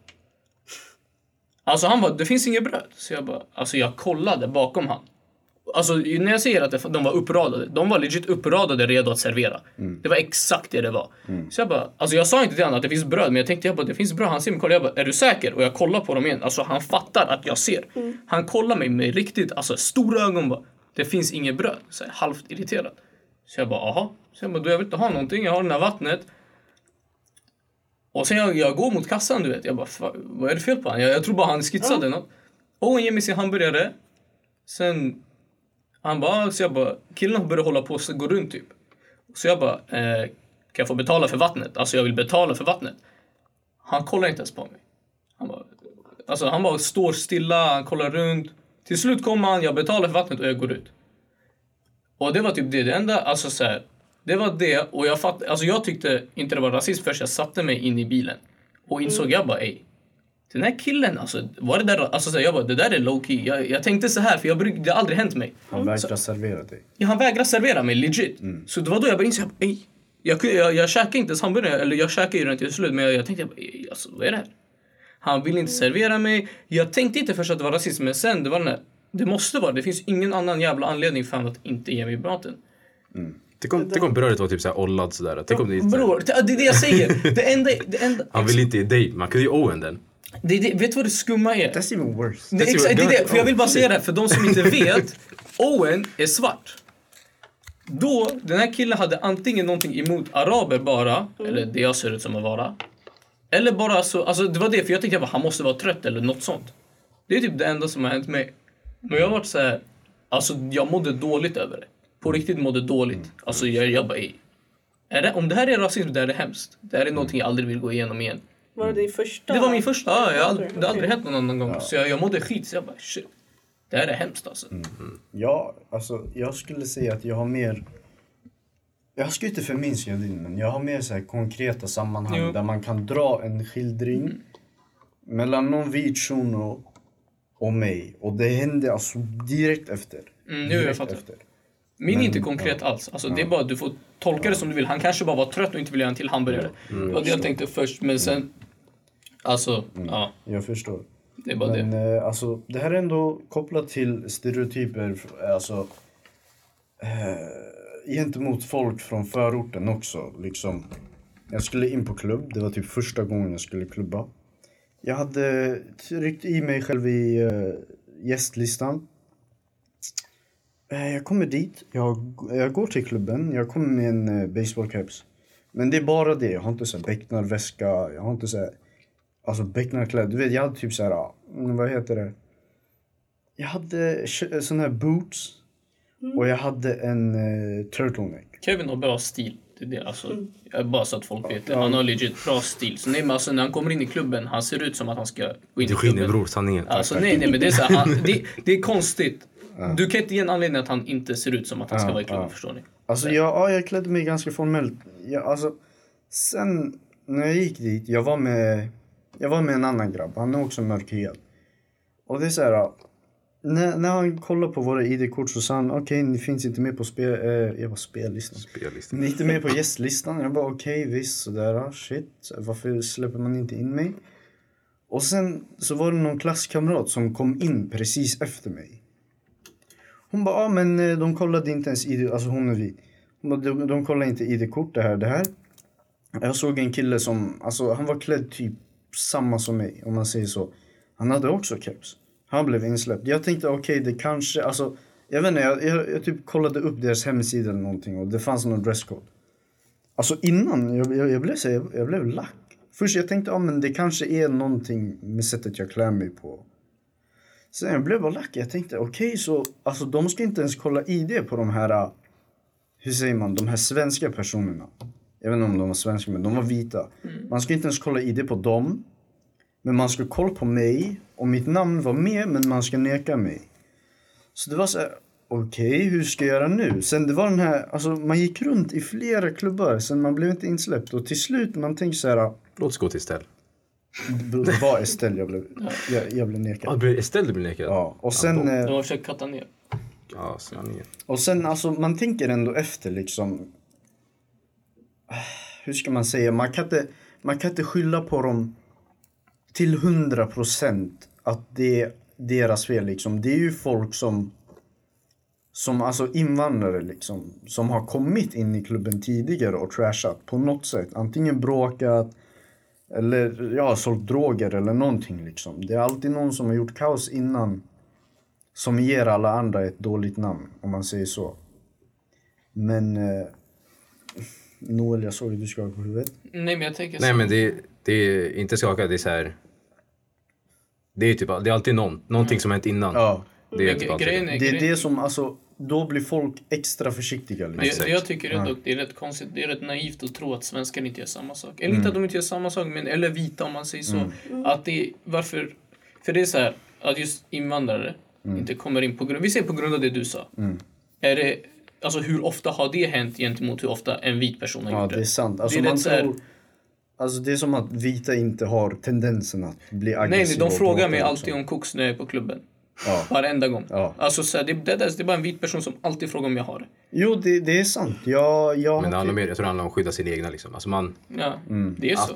Alltså han bara, det finns inget bröd. Så jag bara, alltså jag kollade bakom han. Alltså när jag säger att de var uppradade, de var legit uppradade redo att servera. Det var exakt det det var. Så jag bara, alltså jag sa inte till honom att det finns bröd, men jag tänkte jag bara, det finns bröd. Han ser mig kolla, jag bara, är du säker? Och jag kollar på dem igen. Alltså han fattar att jag ser. Han kollar mig med riktigt, alltså stora ögon bara, det finns inget bröd. Så här, halvt irriterad. Så jag bara, aha. Så jag bara, du jag vill inte ha någonting, jag har det här vattnet. Och sen jag, jag går mot kassan du vet, jag bara, "Fa- vad är det fel på honom? Jag, jag tror bara han skissade något. Owen ger mig sin hamburgare. Sen han bara, så jag bara, killen börjar hålla på och gå runt typ. Så jag bara, eh, kan jag få betala för vattnet? Alltså jag vill betala för vattnet. Han kollar inte ens på mig. Han bara, alltså han bara står stilla, han kollar runt. Till slut kommer han, jag betalar för vattnet och jag går ut. Och det var typ det, det enda, alltså så här, det var det och jag fatt, alltså jag tyckte inte det var rasism först jag satte mig in i bilen. Och insåg jag bara, ey. Den här killen, alltså, var det där, alltså så här, jag bara, det där är low key. Jag, jag tänkte så här för jag, bruk- det har aldrig hänt mig. Han vägrar servera dig. Ja, han vägrar servera mig legit. Så det var då jag började inse, ey, jag, jag, jag käkade inte ens hamburgare, eller jag käkade ju den till slut men jag, jag tänkte, jag bara, ey, alltså, vad är det här? Han vill inte servera mig. Jag tänkte inte först att det var rasism men sen det var den där, det måste vara, det finns ingen annan jävla anledning för honom att inte ge mig maten. Tänk om, tänk om brödet var typ såhär ollad sådär. Tänk om det är så här- Bror, det är det jag säger. Det enda, det enda, Han vill inte ge dig, man kunde ge Owen den. Det, det, vet du vad det skumma är? That's even worse. Det, är exakt, det är det, för jag vill bara Oh, säga det, här, för de som inte vet. Owen är svart. Då, den här killen hade antingen någonting emot araber bara, eller det jag ser ut som att vara. Eller bara så, alltså det var det, för jag tänkte att han måste vara trött eller något sånt. Det är typ det enda som har hänt mig. Men jag har varit så här, alltså jag mådde dåligt över det. På riktigt mådde dåligt. Alltså jag, jag bara. Är det, om det här är rasism, det här är hemskt. Det här är någonting jag aldrig vill gå igenom igen. Var det din första? Det var min första, ja, jag har aldrig, det har aldrig hänt någon annan gång. Så jag, jag mådde skit, så jag bara shit. Det här är hemskt alltså. Ja, alltså jag skulle säga att jag har mer... Jag ska inte förminska din, men jag har mer så här konkreta sammanhang Jo. där man kan dra en skildring mellan någon vit shuno och mig. Och det hände alltså direkt efter. Mm, nu jag Direkt fattar. efter. Min är inte konkret alls. Alltså, Det är bara du får tolka det som du vill. Han kanske bara var trött och inte ville göra en till hamburgare. det var det jag tänkte först, men sen... Alltså, ja. Jag förstår. Det är bara Men det. eh, alltså, det här är ändå kopplat till stereotyper. Alltså, eh, gentemot folk från förorten också. Liksom. Jag skulle in på klubb. Det var typ första gången jag skulle klubba. Jag hade tryckt i mig själv i uh, gästlistan. Eh, jag kommer dit. Jag, jag går till klubben. Jag kommer med en uh, baseballcaps. Men det är bara det. Jag har inte så här becknarväska. Jag har inte så här, alltså becknarkläder. Du vet, jag hade typ så här, mm, vad heter det? Jag hade såna här boots. Och jag hade en uh, turtleneck. Kevin har bra stil. Det är det, alltså, Bara så att folk vet det. Han har legit bra stil. Så nej, men alltså, när han kommer in i klubben, han ser ut som att han ska gå in Du i skiner klubben. bror, sanningen. Alltså nej, nej men det är så här, han, det, det är konstigt. Du kan inte ge en anledning att han inte ser ut som att han ska vara i klubben, förstår ni? Alltså jag, ja, jag klädde mig ganska formellt. Jag, alltså, sen när jag gick dit, jag var med, jag var med en annan grabb. Han är också mörkhyad. Och det är så här, när, när han kollade på våra ID-kort så sa han okej, ni finns inte med på spel, eh, jag var spellistan. Spellistan. Ni är inte med på gästlistan. Jag bara okej, visst sådär, shit. Varför släpper man inte in mig? Och sen så var det någon klasskamrat som kom in precis efter mig. Hon bara, ja men eh, de kollade inte ens ID, alltså hon är vit. Hon bara, de, de kollade inte ID-kort det här, det här. Jag såg en kille som, alltså han var klädd typ samma som mig, om man säger så. Han hade också keps. Han blev insläppt. Jag tänkte okej, det kanske, alltså jag vet inte, jag, jag, jag typ kollade upp deras hemsida eller någonting och det fanns någon dresscode. Alltså innan, jag, jag, jag blev så, jag, jag blev lack. Först jag tänkte, ja men det kanske är någonting med sättet jag klär mig på. Sen jag blev bara lack. Jag tänkte, okej så, alltså de ska inte ens kolla ID på de här, hur säger man, de här svenska personerna. Jag vet inte om de var svenska, men de var vita. Man ska inte ens kolla ID på dem. Men man ska kolla på mig och mitt namn var med, men man ska neka mig. Så det var så här, okej, hur ska jag göra nu? Sen det var den här, alltså man gick runt i flera klubbar, sen man blev inte insläppt. Och till slut man tänkte så här, Låt oss gå till Estelle. det var Estelle jag blev, jag, jag blev nekad. blir Estelle du blir nekad? Ja, och sen... Ja, eh, De har försökt katta ner. Ja, sanningen. Och sen alltså man tänker ändå efter liksom. Hur ska man säga? Man kan inte, man kan inte skylla på dem till hundra procent att det är deras fel liksom. Det är ju folk som som alltså invandrare liksom som har kommit in i klubben tidigare och trashat på något sätt. Antingen bråkat eller ja, sålt droger eller någonting liksom. Det är alltid någon som har gjort kaos innan som ger alla andra ett dåligt namn, om man säger så. Men... Eh, Noel, jag såg att du skakade på huvudet. Nej men jag tänker Nej så. men det, det är inte skaka, det är så här. Det är typ, det är alltid någon, någonting som hänt innan. Ja. Det är Men typ alltid grejen är, Det är det som, alltså, då blir folk extra försiktiga. Liksom. Det, jag tycker är dock det är rätt konstigt, det är rätt naivt att tro att svenskar inte gör samma sak. Eller Mm. inte att de inte gör samma sak, men eller vita om man säger så. Att det, varför, för det är så här, att just invandrare Mm. inte kommer in på grund, vi säger på grund av det du sa. Är det, alltså hur ofta har det hänt gentemot hur ofta en vit person har Ja, gjort det är sant. Alltså, Det är man så här- tror, alltså, det är som att vita inte har tendensen att bli aggressiva. Nej, nej, de frågar mig alltid om koks när jag är på klubben. Ja. Varenda gång. Ja. Alltså, så här, det, det, det är bara en vit person som alltid frågar om jag har det. Jo, det, det är sant. Jag, jag Men det har handlar mer, jag tror det handlar om att skydda sin egna liksom. Alltså man, Ja, Mm. det är så.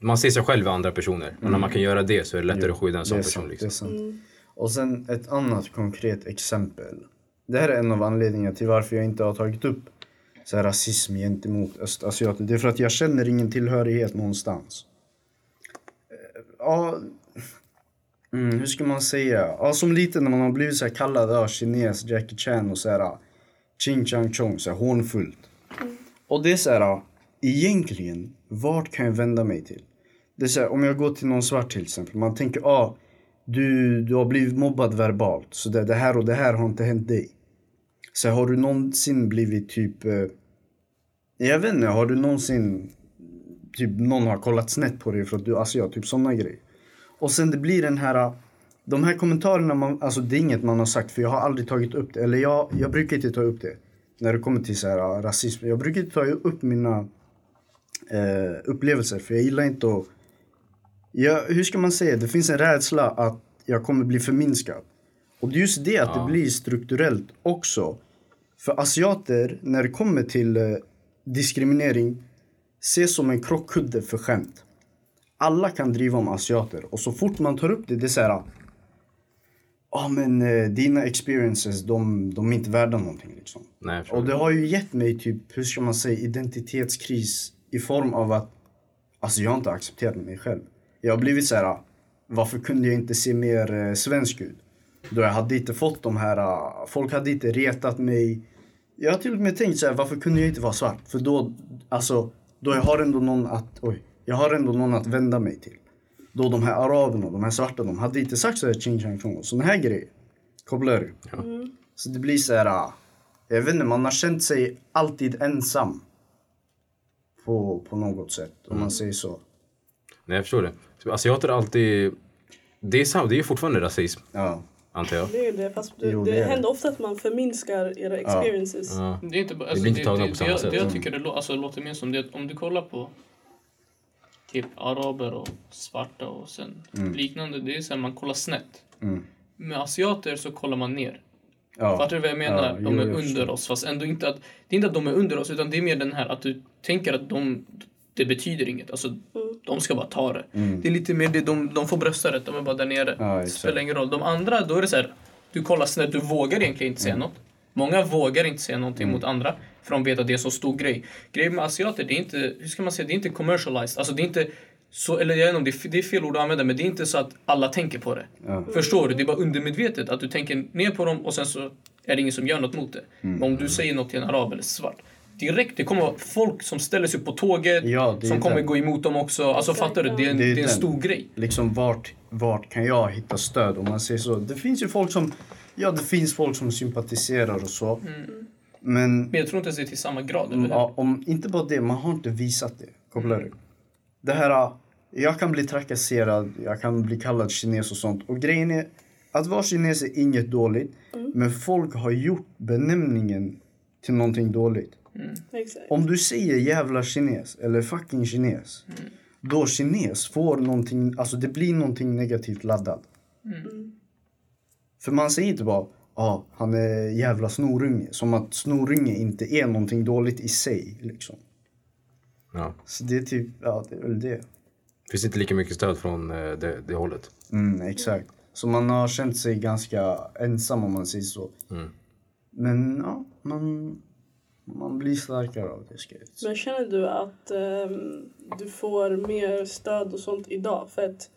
man ser sig själv i andra personer. Men när man kan göra det så är det lättare att skydda en Det sån är person sant, liksom. det är sant. Och sen ett annat konkret exempel. Det här är en av anledningarna till varför jag inte har tagit upp så här, rasism gentemot östasiater. Det är för att jag känner ingen tillhörighet någonstans. Eh, Ja, mm, hur ska man säga? Ja, som liten när man har blivit så här kallad ja, kines, Jackie Chan och så här ching chang chong, så här hånfullt. Och det är så här, egentligen, vart kan jag vända mig till? Det är så här, om jag går till någon svart till exempel, man tänker ah, du, du har blivit mobbad verbalt, så det, det här och det här har inte hänt dig. Så har du någonsin blivit typ, eh, jag vet inte, har du någonsin, typ någon har kollat snett på dig för att du alltså är asiat, typ sådana grejer. Och sen det blir den här, de här kommentarerna, man, alltså det är inget man har sagt för jag har aldrig tagit upp det, eller jag, jag brukar inte ta upp det. När det kommer till så här, eh, rasism, jag brukar inte ta upp mina eh, upplevelser för jag gillar inte att Jag, hur ska man säga? Det finns en rädsla att jag kommer bli förminskad. Och det är just det att det blir strukturellt också. För asiater, när det kommer till eh, diskriminering, ses som en krockkudde för skämt. Alla kan driva om asiater och så fort man tar upp det, det är så här. Ja men eh, dina experiences, de, de är inte värda någonting liksom. Nej, Och det har ju gett mig typ, hur ska man säga, identitetskris i form av att alltså jag har inte accepterat mig själv. Jag har blivit så här, varför kunde jag inte se mer eh, svensk ut? Då jag hade inte fått de här, eh, folk hade inte retat mig. Jag har till och med tänkt så här, varför kunde jag inte vara svart? För då, alltså, då jag har ändå någon att, oj, jag har ändå någon att vända mig till. Då de här araberna, de här svarta, de hade inte sagt så här ching chang chong och såna här grejer. Kopplar du? Så det blir så här, ah, jag vet inte, man har känt sig alltid ensam. På, på något sätt, om man säger så. Nej, jag förstår det. Så Asiater har alltid... Det är, sam- det är fortfarande rasism, Ja. Antar jag. Det är det, fast det, Jo, det, det är händer ofta att man förminskar era experiences. Ja. Det är inte Alltså, blir det, inte tagna det, på samma det, jag, sätt. det jag Mm. tycker det lå, alltså, låter mer som det att om du kollar på typ araber och svarta och sen liknande. Det är så här, man kollar snett. Mm. Med asiater så kollar man ner. Ja. Fattar du vad jag menar? Ja, de jo, är jag under förstår. oss. Fast ändå inte att... Det är inte att de är under oss, utan det är mer den här att du tänker att de... Det betyder inget. Alltså, de ska bara ta det. Det är lite mer det, de, de får brösträtt, de är bara där nere. Mm. Ja, det spelar ingen roll. De andra, då är det så här... Du kollar snett, du vågar egentligen inte säga Mm. något. Många vågar inte säga någonting mot andra, för de vet att det är så stor grej. Grejen med asiater, det är inte... Hur ska man säga? Det är inte commercialized. Alltså, det är inte... Så, eller jag vet inte om det är, det är fel ord att använda, men det är inte så att alla tänker på det. Ja. Förstår du? Det är bara undermedvetet att du tänker ner på dem och sen så är det ingen som gör något mot det. Mm. Men om du säger något till en arab eller svart. Direkt, det kommer vara folk som ställer sig upp på tåget, Ja, är som kommer den. gå emot dem också. Alltså fattar du? Det är en, Det det är är en stor grej. Liksom vart, vart kan jag hitta stöd om man säger så. Det finns ju folk som, ja det finns folk som sympatiserar och så. Men Men jag tror inte ens det är till samma grad. Eller? hur? ja, om, inte bara det, man har inte visat det. Kopplar du? Det här, jag kan bli trakasserad, jag kan bli kallad kines och sånt. Och grejen är, att vara kines är inget dåligt. Men folk har gjort benämningen till någonting dåligt. Exakt. Om du säger jävla kines eller fucking kines. Då kines får någonting, alltså det blir någonting negativt laddat. För man säger inte bara ja, ah, han är jävla snorunge. Som att snorunge inte är någonting dåligt i sig liksom. Ja. Så det är typ, ja det är väl det. finns inte lika mycket stöd från eh, det, det hållet. Mm, exakt. Så man har känt sig ganska ensam om man säger så. Mm. Men ja, man, man blir starkare av det ska jag säga. Men känner du att ehm, du får mer stöd och sånt idag? För att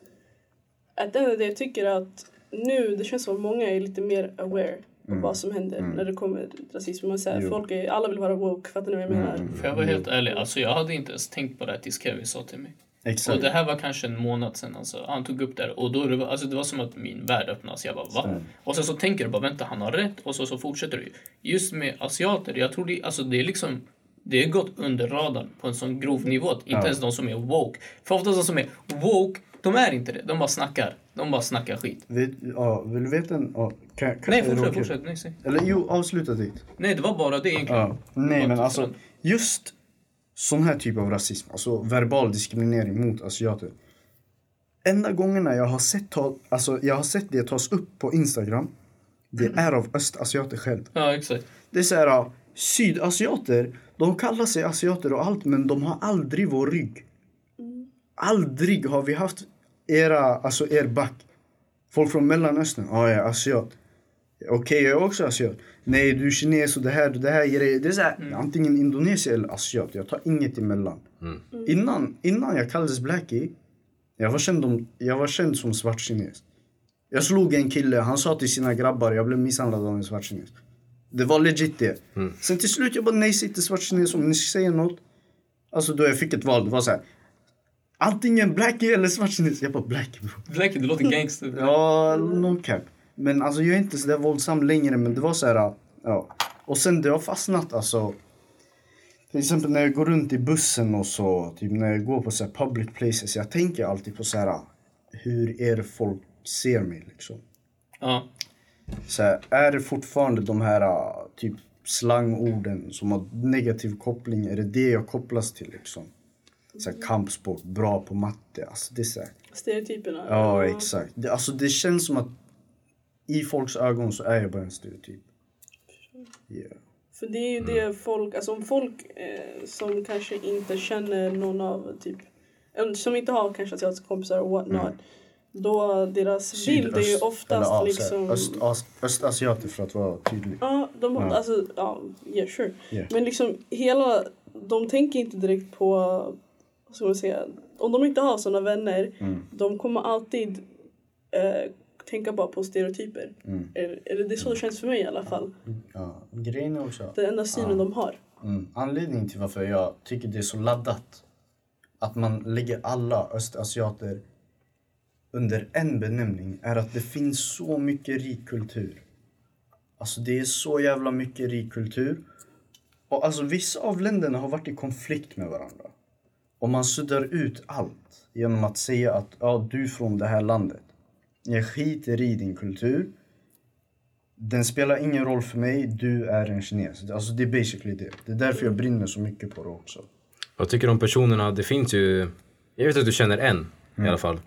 att det jag tycker att nu, det känns som att många är lite mer aware av vad som händer när det kommer till rasism. Man säger, folk är, alla vill vara woke, fattar ni vad jag menar? För jag var helt ärlig, alltså jag hade inte ens tänkt på det tills Kevin sa till mig. Och Exakt. det här var kanske en månad sedan alltså. Han tog upp det och då det var, alltså det var som att min värld öppnades. Jag bara va? Och sen så tänker du bara vänta han har rätt och så, så fortsätter du. Just med asiater, jag tror det, alltså det är liksom det är gått under radarn på en sån grov nivå att inte ens de som är woke. För oftast de som är woke, de är inte det. De bara snackar. De bara snackar skit. Vet, ja, vill du veta en... Ja, kan, kan, Nej fortsätt, fortsätt. Nej. Eller jo, avsluta ditt. Nej det var bara det egentligen. Ja. Nej men alltså, just sån här typ av rasism, alltså verbal diskriminering mot asiater. Enda gångerna jag har sett, ta, alltså, jag har sett det tas upp på Instagram, det är av östasiater själv. Ja exakt. Det är så här, sydasiater, de kallar sig asiater och allt men de har aldrig vår rygg. Aldrig har vi haft era, alltså er back. Folk från mellanöstern, ja jag är asiat. Okej jag är också asiat. Nej du är kines och det här, det här grejer. Det är så här, antingen Indonesien eller asiat. Jag tar inget emellan. Innan, innan jag kallades blackie, jag var, känd om, jag var känd som svart kines. Jag slog en kille, han sa till sina grabbar, jag blev misshandlad av en svart kines. Det var legit det. Sen till slut jag bara, nej sitter svart kines om ni säger något. Alltså då jag fick ett val, det var så här. Antingen blackie eller svart kines. Jag bara blackie bro. Blackie, det låter gangster. Ja, no cap. Men alltså jag är inte så där våldsam längre men det var så här, ja. Och sen det har fastnat alltså. Till exempel när jag går runt i bussen och så, typ när jag går på så här public places. Jag tänker alltid på så här, hur är det folk ser mig liksom. Ja. Så här, är det fortfarande de här typ slangorden som har negativ koppling? Är det det jag kopplas till liksom? Så här, kampsport, bra på matte. Alltså det är så här, Stereotyperna. Ja, exakt. Det, alltså, det känns som att i folks ögon så är jag bara en stereotyp. Yeah. För det är ju det folk, alltså om folk eh, som kanske inte känner någon av typ, som inte har kanske asiatiska kompisar och what not. Då deras bild är ju oftast liksom... öst, as, östasiater för att vara tydlig. Ja, de har, Ja. alltså, ja, yeah sure. Yeah. Men liksom hela, de tänker inte direkt på, vad ska man säga, om de inte har såna vänner, Mm. de kommer alltid eh, tänka bara på stereotyper. Mm. Eller, eller det är så det känns för mig i alla fall. Ja, grejen är också... Den enda synen de har. Mm. Anledningen till varför jag tycker det är så laddat att man lägger alla östasiater under en benämning är att det finns så mycket rik kultur. Alltså det är så jävla mycket rik kultur. Och alltså vissa av länderna har varit i konflikt med varandra. Och man suddar ut allt genom att säga att ja, du är från det här landet. Jag skiter i din kultur. Den spelar ingen roll för mig, du är en kines. Alltså det är basically det. Det är därför jag brinner så mycket på det också. Jag tycker om personerna, det finns ju, jag vet att du känner en i alla fall,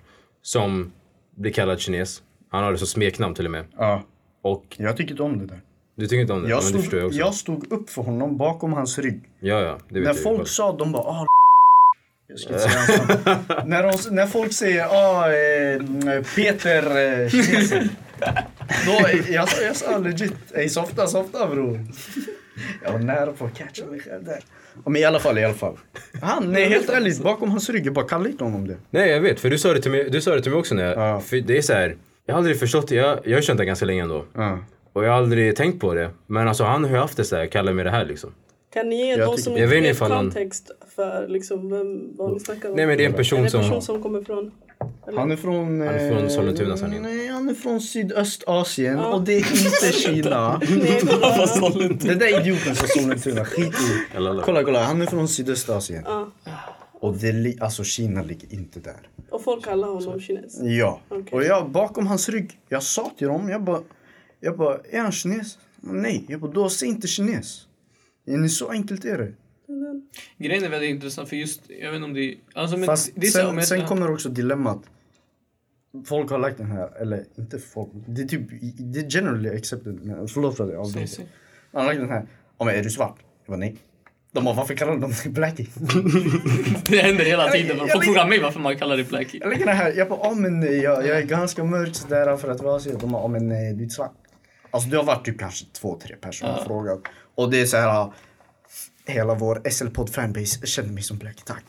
som blir kallad kines. Han har det som smeknamn till och med. Ja, Och jag tycker inte om det där. du tycker inte om det? Jag stod, jag jag stod upp för honom bakom hans rygg. Ja, ja, det vet När jag folk sa, de bara ah, jag ska inte säga hans när, de, när folk säger ah, eh, Peter eh. Då, jag, sa- jag sa legit, ey softa softa bror. Jag var nära på att catcha mig själv där. Men i alla fall, i alla fall. Han, nej helt ärligt, bakom hans rygg, jag bara kalla inte honom det. Nej, jag vet. För du sa det till mig, du sa det till mig också när jag... Ja. För det är så här, jag har aldrig förstått det. Jag, jag har känt det ganska länge ändå. Ja. Och jag har aldrig tänkt på det. Men alltså han har ju haft det så här, kallar mig det här liksom. Kan ni ge Jag tycker- som jag inte vet kontext för liksom vem, vad ni snackar om? Nej men det är en är person det som... en person som kommer från? Eller? Han är från... Han är från eh, Sollentuna, sanningen. Nej, han är från Sydöstasien Ja. och det är inte Kina. Nej, det Den där idioten sa Sollentuna, skit i. Kolla, kolla, han är från Sydöstasien. ja. Och det, li- alltså Kina ligger inte där. Och folk kallar honom kines. Ja. Okej. Och jag bakom hans rygg, jag sa till dem, jag bara, jag bara, är han kines? Nej, jag bara, då säg inte kines. Ja, ni, Så enkelt är det. Grejen är väldigt intressant för just, jag vet inte om det är... Alltså, men Fast det är så, sen, men- sen kommer också dilemmat. Folk har lagt den här, eller inte folk, det är typ, det är generally accepted. men Förlåt för att jag Säg, avbryter. säg. Han har lagt den här, ja men är du svart? Jag bara nej. De bara, varför kallar de dem blackie? Det händer hela tiden. jag- Folk frågar mig varför man kallar det blackie. Jag lägger den här, jag bara, ja men eh, jag, jag är ganska mörk sådär för att vara asiat. De bara, ja men eh, du är svart. Alltså det har varit typ kanske två, tre personer har frågat. Och det är så här, hela vår SL-podd fanbase känner mig som black, tack.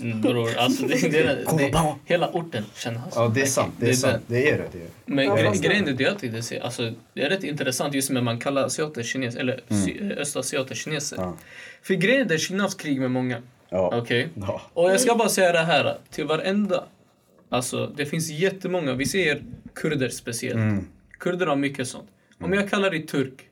Mm, bror, alltså det, det, det, hela orten känner han Ja det är sant, det är sant. Det är det. det är. det. Men Ja, gre- grejen är det jag tänkte säga, alltså, det är rätt intressant just när man kallar asiater kines, eller sy- östasiater kineser. Ja. För grejen är Kinas krig med många. Ja. Okej? Ja. Och jag ska bara säga det här till varenda. Alltså det finns jättemånga, vi ser kurder speciellt. Mm. Kurder har mycket sånt. Om jag kallar dig turk.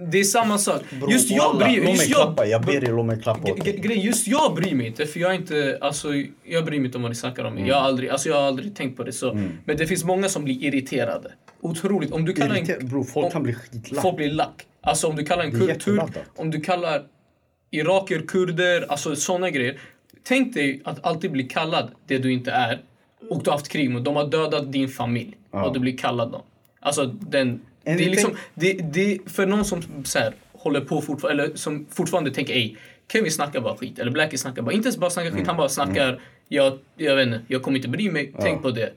Det är samma sak. Bro, just jag bryr mig just klappa, jag ber er låt mig klappa åt dig. Just jag bryr mig inte för jag är inte, alltså jag bryr mig inte om vad ni snackar om. Jag, har aldrig, alltså, jag har aldrig tänkt på det så. Men det finns många som blir irriterade. Otroligt. Om du kallar Irriter- en... Bro, folk om- kan bli skitlack. Folk blir lack. Alltså om du kallar en kurd turk, jätteladdat. om du kallar iraker kurder, alltså såna grejer. Tänk dig att alltid bli kallad det du inte är. Och du har haft krig mot, de har dödat din familj. Och du blir kallad dem. Alltså den... Det är Anything- liksom, det, det, för någon som så här, håller på fortfarande, eller som fortfarande tänker ej, Kevin snackar bara skit. Eller Blackie snackar bara, inte ens bara snackar skit, han bara snackar, jag, jag vet inte, jag kommer inte bry mig, tänk på det.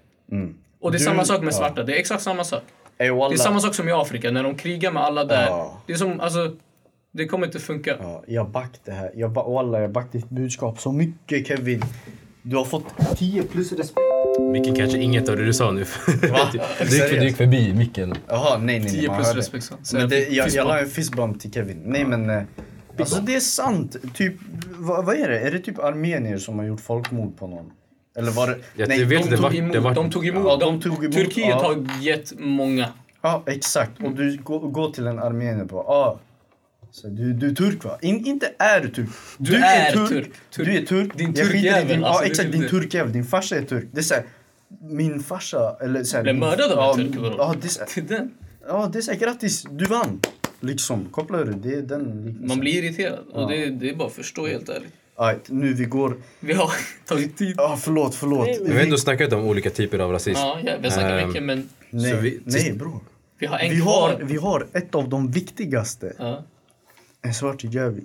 Och det är Du- samma sak med ja. svarta, det är exakt samma sak. Ey, Det är samma sak som i Afrika, när de krigar med alla där. Ja. Det är som, alltså, det kommer inte funka. Ja, jag back det här. Jag ba, walla, jag back ditt budskap så mycket Kevin. Du har fått 10 plus respekt. Micken kanske inget av det du sa nu. Va? du, gick, du gick förbi micken. Jaha, nej nej. nej 10 man plus respekt. så. Så Men det, jag, jag la en fistbump till Kevin. Nej men... eh, Alltså det är sant. Typ, vad, vad är det? Är det typ armenier som har gjort folkmord på någon? Eller var det... Nej, De tog, emot, det var. de tog emot, Ja, de, de tog emot, Turkiet ja. har gett många. Ja, exakt. Och du går, går till en armenier på... Ah, så du, du är turk va? In, inte är du turk. Du är turk. Turk. Du är turk. Din turkjävel, Din, alltså, ja, det är exakt. typ Din turkjävel. Din farsa är turk. Det är så här, min farsa, eller så här, Blev mördad av en ja, turk. Ja, det är ja, det är så här, grattis, du vann. Liksom, kopplar du? Det är den liknelsen. Man blir irriterad. Och det, det är bara att förstå helt ärligt. Right, nu vi går... Vi har tagit tid. Ja, förlåt, förlåt. Nej, Vi har ändå snackat om olika typer av rasism. Ja, ja, vi har snackat Ehm, mycket men Nej, Så vi- nej bror. vi har en Vi kvar. har, vi har ett av de viktigaste. Ja. En svart hijabi.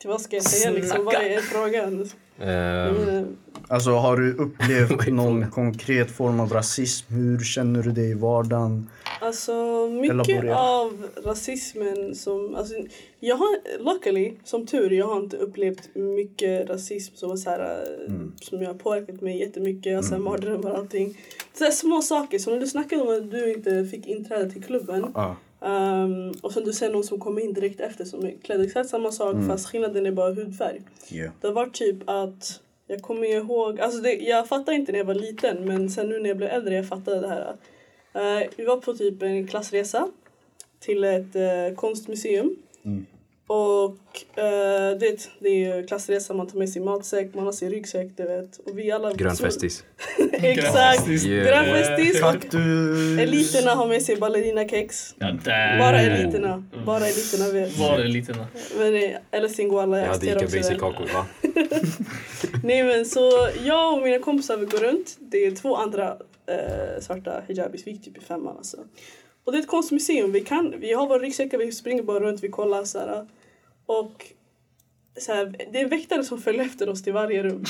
Till vad ska jag säga liksom? Vad är frågan? Menar, Alltså har du upplevt någon konkret form av rasism? Hur känner du dig i vardagen? Alltså mycket Elaborera. av rasismen som, alltså jag har, luckily, som tur, jag har inte upplevt mycket rasism som så här, Mm. som jag har påverkat mig jättemycket, alltså mardrömmar och allting. Så här små saker, som när du snackade om att du inte fick inträde till klubben Ja. Ehm, och sen du ser någon som kommer in direkt efter som är klädd exakt samma sak Mm. fast skillnaden är bara hudfärg. Yeah. Det var typ att jag kommer ihåg, alltså det, jag fattade inte när jag var liten men sen nu när jag blev äldre jag fattade det här. Eh, vi var på typ en klassresa till ett eh, konstmuseum. Mm. Och uh, det, det är ju klassresa, man tar med sin matsäck, man har sin ryggsäck, du vet. Och vi alla... grön festis. Exakt! Yeah. Grön festis och eliterna har med sig ballerinakex. Ja. Bara eliterna. Bara eliterna vet. Var det lite nå? Men, eh, eller singoalla, Jag jag hade ser Ica också Basic den. kakor va? Nej men så jag och mina kompisar vi går runt. Det är två andra eh, svarta hijabis. Vi gick typ i femman alltså. Och det är ett konstmuseum. Vi, kan, vi har våra ryggsäckar, vi springer bara runt, vi kollar så här. Och så här, det är en väktare som följer efter oss till varje rum.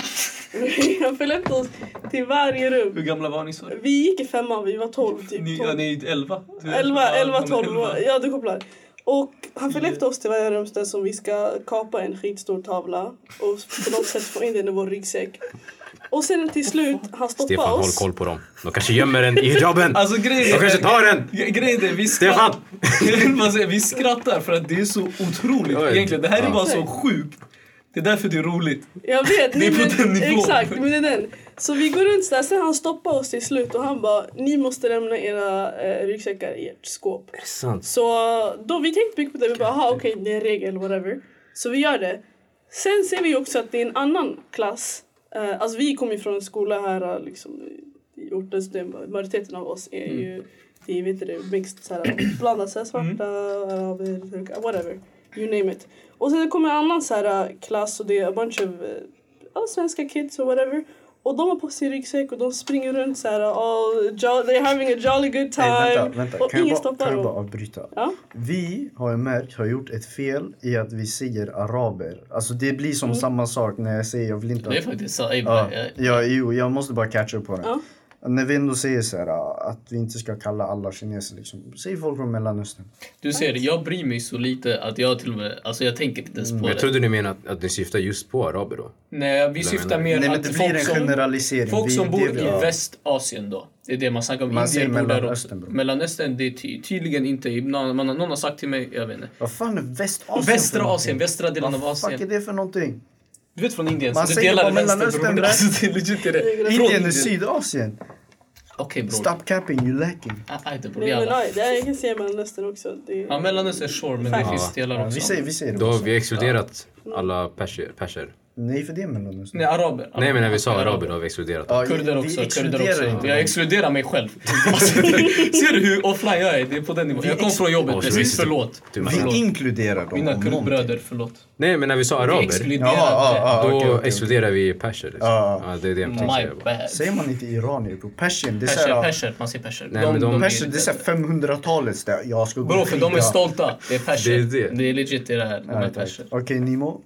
Han följer efter oss till varje Hur rum. gamla var ni? du? Vi gick i femman, vi var tolv typ. Ni, 12. ja, ni är 11? 11, 11, 12 år. Ja, du kopplar. Och han följer efter oss till varje rumsställe som vi ska kapa en skitstor tavla och på något sätt få in den i vår ryggsäck. Och sen till slut, han stoppar Stefan, håll oss. koll på dem. De kanske gömmer den i hijaben. Alltså grejen De kanske tar den! Grejen är, vi Stefan! vi skrattar för att det är så otroligt egentligen. Det här är bara så sjukt. Det är därför det är roligt. Jag vet, Det är på men, den nivån. exakt, men det är den. Så vi går runt där, sen han stoppar oss till slut och han bara, ni måste lämna era eh, ryggsäckar i ert skåp. Är det sant? Så då vi tänkte mycket på det, vi bara aha okej det är en regel whatever. Så vi gör det. Sen ser vi också att det är en annan klass. Uh, alltså vi kommer från en skola här eh, liksom i orten, så det, majoriteten av oss är ju det är, vet du, mixed såhär, blandat såhär, svarta, araber, turkar, whatever. You name it. Och sen kommer en annan så här, eh, klass och det är a bunch of uh, svenska kids och whatever. Och de har på sig ryggsäck och de springer runt så här, all jo- they're having a jolly good time. Nej, vänta, vänta. Och Kan jag, ingen bara, stoppar kan jag bara avbryta? Ja. Vi har jag märkt har gjort ett fel i att vi säger araber. Alltså det blir Mm. som samma sak när jag säger jag vill inte Det är faktiskt så. Ja, bara, jag- ja, jo, jag måste bara catcha upp på det. Ja. När vi ändå säger så här, att vi inte ska kalla alla kineser liksom. Säg folk från Mellanöstern. Du ser, jag bryr mig så lite att jag till och med, alltså jag tänker inte ens på Men jag det. trodde ni menade att, att ni syftar just på araber då. Nej, vi syftar mer Nej att det blir folk en som, generalisering. folk Vi- som bor det- i ja. Västasien då. Det är det man snackar om. Man Indier bor där Mellanöstern, också. bro. Mellanöstern, det är ty tydligen inte, någon, man, någon har sagt till mig, jag vet inte. Vad fan är Västasien Västra Asien, västra delen av Vad fuck är Asien. det för någonting? Du vet från Indien, Man så säger delar vänster Mellanöstern, bror. Alltså det är legit det. Från Indien är. Sydasien. Okej bror. Stop capping, you lacking. Ah, ah, inte bror, jalla. nej, det är, jag kan säga Mellanöstern också. Det är, Ja, Mellanöstern sure, men det finns delar Ja, också. vi säger, vi säger det Då har vi exkluderat alla perser. perser. Nej för det är Mellanöstern. Nej, araber. Nej men när vi sa araber då har vi exkluderat dem. Ja, Kurder vi också. Kurder också. inte Jag exkluderar mig själv. Ser du hur offline jag är? Det är på den nivån. Jag kom från jobbet precis, förlåt. Du- Vi Förlåt. inkluderar dem. Mina kurdbröder, förlåt. Nej men när vi sa araber, Jaha, ja, ja, då okej, okej. exkluderar vi perser. Liksom. Ja. Ja, det är det jag tänkte säga. Säger man inte iranier bro? Persian, det är Perser, såhär... perser, man säger perser. Nej, men de- Persian, det är såhär 500-talets där. Jag ska gå Bro, för de är stolta. Det är perser. Det är det. Det är legit det här. De Ja, är perser. Okej Nimo,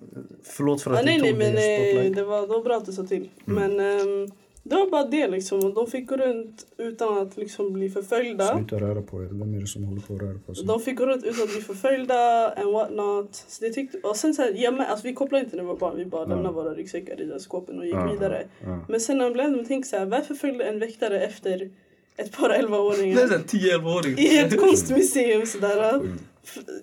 förlåt för att ah, nej, jag nej, tog men eh, det var, det var bra att du sa till. Mm. Men ehm, det var bara det liksom. Och De fick gå runt utan att liksom bli förföljda. Sluta röra på er, vem är det som håller på att röra på sig? De fick gå runt utan att bli förföljda and what not. Så det tyckte, och sen så här, ja, men, alltså, vi kopplade inte när vi var barn, vi bara Ja. lämnade våra ryggsäckar i där skåpen och gick Ja, vidare. ja. Men sen när man blev äldre, tänkte så här, varför följde en väktare efter ett par Det är 11-åringar? såhär 10-11-åring. I ett konstmuseum sådär.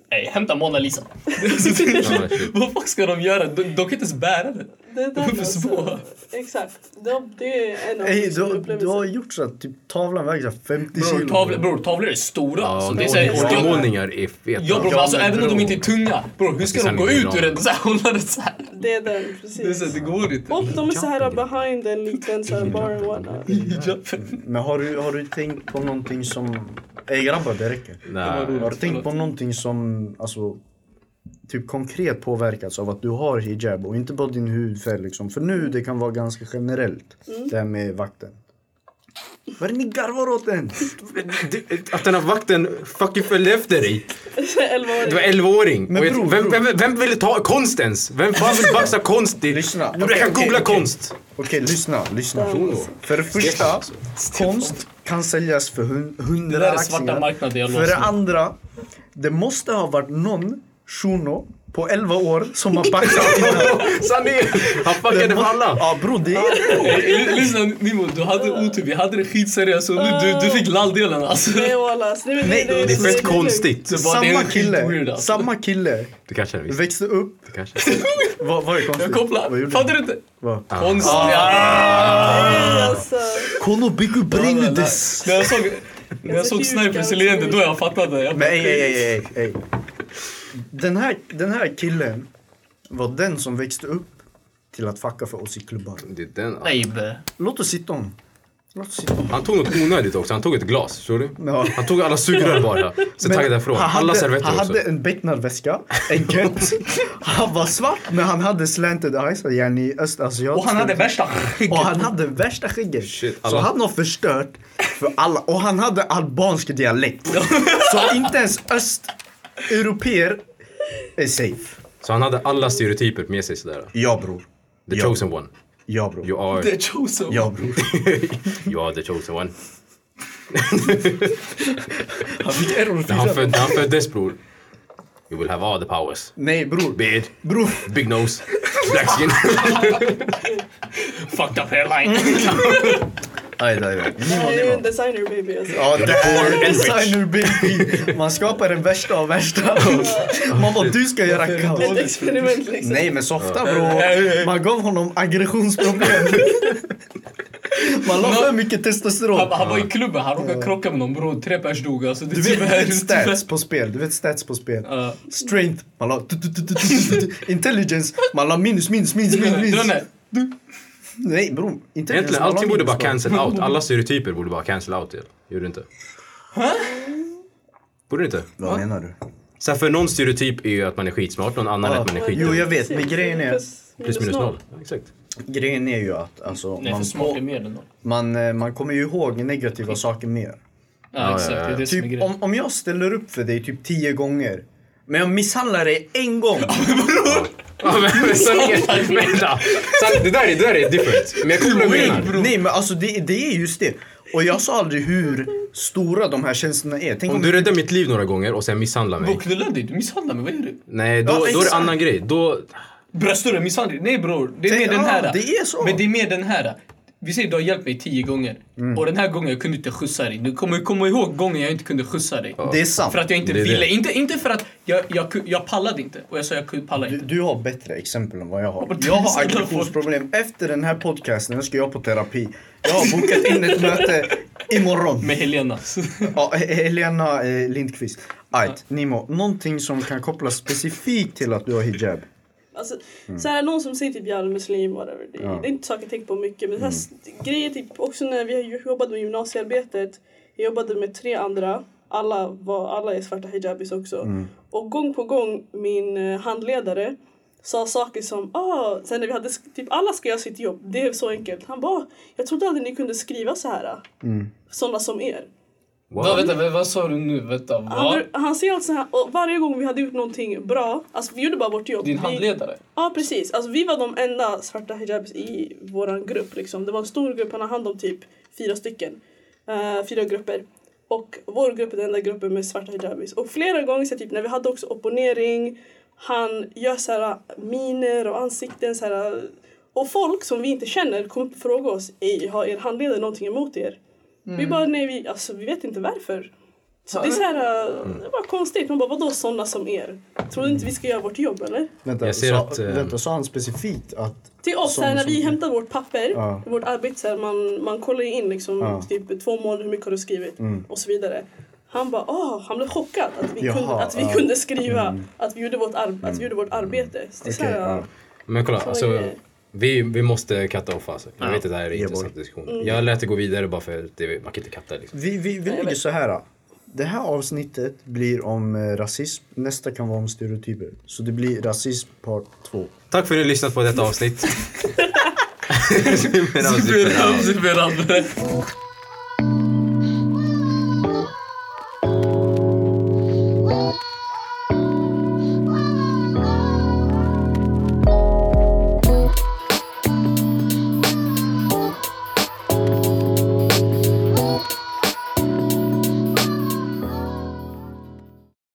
Ey, hämta Mona Lisa. Vad fuck ska de göra? De, de kan inte ens bära det. Det är De är den för små. alltså. Exakt. Det, det är en av Ey, du, du har gjort så att typ, tavlan väger så här 50 Bror, kilo. tavlor, bror, tavlor är stora. Ja, så det är feta. Ja bror, Ja, alltså, även om de inte är tunga. Bror, hur ska de gå ut ur den så här, hålla det så här? Det är den, Det, är precis. så här, det går inte. Och de är så här behind en liten så här bar and whatnot. Hijaben. Men har du, har du tänkt på någonting som... Ey grabbar, det räcker. Nej. Har du tänkt på någonting som alltså, typ konkret påverkats av att du har hijab och inte bara din hudfärg liksom? För nu det kan vara ganska generellt det här med vakten. Vad är det ni garvar åt den? Att den här vakten fucking följde efter dig. 11 år. Du var 11-åring. Men Och jag- bror, vem, vem, vem ville ta konstens? Vem fan vill baxa konst? i- Lyssna. Jag Okej, kan googla konst. Okej, lyssna, lyssna. För det första, konst kan säljas för hun- Det hundra där är svarta laxingar. marknaden jag För det andra, det måste ha varit någon shuno på 11 år som har baxat innan. Sanningen! Han fuckade för alla. Ja bror, det är det. Lyssna Nimo, du hade otur. Vi hade det skitseriöst och nu du, du fick lalldelen alltså. Nej walla. Det, Nej, Det är fett konstigt. Det det Samma kille, alltså. samma kille Det kanske är visst. växte upp. Det kanske. Vad, vad är konstigt? Jag Vad kopplar. Fattar du inte? Vad? Konst. Alltså. Kono bygger bränndes. När jag såg, när jag såg Huge Snipers leende då jag fattade. Jag Men ey, ey, ey, ey. Den här, den här killen var den som växte upp till att fucka för oss i klubban. Det är den. Nej be. Låt oss sitta om. Han tog något onödigt också. Han tog ett glas. Förstår du? Ja. Han tog alla sugrör bara. Så Men taggade därifrån. han Alla hade- servetter Han också. hade en becknarväska, en keps. Han var svart men han hade slanted eyes, yani östasiat. Och han hade värsta Och han hade värsta skägget. Shit, Så alla- han har förstört för alla. Och han hade albansk dialekt. Så inte ens östeuropeer är safe. Så han hade alla stereotyper med sig sådär. Ja bror. The Ja. chosen one. Ja bror. You are, The chosen. Ja bror. you are the chosen one. Han fick error När han, fyra. föd, han föddes bror. You will have all the powers. Nej bror. Beard, Bror. big nose, black skin. Fucked up hairline. Aj, aj, aj. Han är ju en designer baby alltså. Ja, det är designer baby. Man skapar den värsta av värsta. Man bara, du ska göra Ett kaos. experiment liksom. Nej men softa bro. Man gav honom aggressionsproblem. Man la för mycket Han, testosteron. han var i klubben, han råkade krocka med någon bror. Tre pers dog alltså. Det Du är vet, du vet stats på spel. Du vet stats på spel. Strength. Man la... Intelligence. Man la minus, minus, minus, minus. minus. Nej bror. Intelligence. Egentligen allting borde bara cancel out. Alla stereotyper borde bara cancel out. Gör du inte? Borde du inte? Vad menar du? Så här, för någon stereotyp är ju att man är skitsmart, någon annan är att man är skit. Jo jag vet, men grejen är... Plus minus noll. Ja, exakt. Grejen är ju att alltså, Nej, man, smart är mer än noll. man, eh, man kommer ju ihåg negativa saker mer. Ja, exakt. Det är det som är Typ grejen. om, om jag ställer upp för dig typ tio gånger men jag misshandlar dig en gång. Ja, men, men, vänta. Det, där är, det där är different. Men jag kommer du menar. Nej men alltså det, det är just det. Och jag sa aldrig hur stora de här känslorna är. Tänk Om du räddar mitt liv några gånger och sen misshandlar mig. Vad knullar dig? Du misshandlar mig. Vad är det? Nej, då, Ja, då är det annan grej. Då, Bröstar du misshandel? Nej bror, det är mer den här. det är så. Men det är mer den här. Vi säger du har hjälpt mig tio gånger. Mm. Och den här gången jag kunde inte skjutsa dig. Du kommer komma ihåg gången jag inte kunde skjutsa dig. Det är sant. För att jag inte ville. det. Inte, inte för att jag, jag, jag pallade inte. Och jag sa jag kunde palla Du, inte. du har bättre exempel än vad jag har. Jag har aggressionsproblem. Efter den här podcasten ska jag på terapi. Jag har bokat in ett möte imorgon. Med Helena. Ja, He- Helena eh, Lindqvist. Ajt, Nimo. Någonting som kan kopplas specifikt till att du har hijab. Alltså, så här, någon som säger typ jag är muslim, whatever. Det, Ja. det är inte saker jag tänker på mycket. Men så här, grejer typ också när vi jobbade med gymnasiearbetet. Jag jobbade med tre andra. Alla, var, alla är svarta hijabis också. Och gång på gång min eh, handledare sa saker som ah, sen när vi hade typ alla ska göra sitt jobb. Det är så enkelt. Han bara jag trodde aldrig ni kunde skriva så här. Sådana som er. Vad, vänta, vad, sa du nu? Vänta, Han, vad? bör- han säger alltså så här, och varje gång vi hade gjort någonting bra, alltså vi gjorde bara vårt jobb. Din vi, handledare? Ja precis, alltså vi var de enda svarta hijabs i våran grupp liksom. Det var en stor grupp, han har hand om typ fyra stycken. Eh, fyra grupper. Och vår grupp är den enda gruppen med svarta hijabis. Och flera gånger så typ när vi hade också opponering, han gör så här miner och ansikten så här. Och folk som vi inte känner kommer upp och frågar oss, "Ey, har er handledare någonting emot er? Vi bara, nej vi, alltså, vi vet inte varför. Så det är så här, eh, det är bara konstigt. Man bara, vadå sådana som er? Tror du inte vi ska göra vårt jobb eller? Vänta, Jag ser sa, att, eh, vänta, sa han specifikt att... Till oss, Som- så här, när som- vi hämtar vårt papper, Ja. vårt arbete, så här, man, man kollar in liksom, Ja. typ två månader hur mycket har du skrivit Mm. och så vidare. Han bara, åh, han blev chockad att vi, Jaha, kunde, att vi ja. kunde skriva att vi gjorde vårt, ar- att vi gjorde vårt arbete. Så det är så Okej, här, ja. Men kolla, Så alltså, är det. Vi, vi måste katta off alltså. Jag Ja. vet att det här är en intressant boy. diskussion. Jag lät det gå vidare bara för att det, man kan inte katta liksom. Vi, vi, vi lägger så här. Det här avsnittet blir om eh, rasism. Nästa kan vara om stereotyper. Så det blir rasism part 2. Tack för att ni har lyssnat på detta avsnitt. Medan vi- Super, super, super.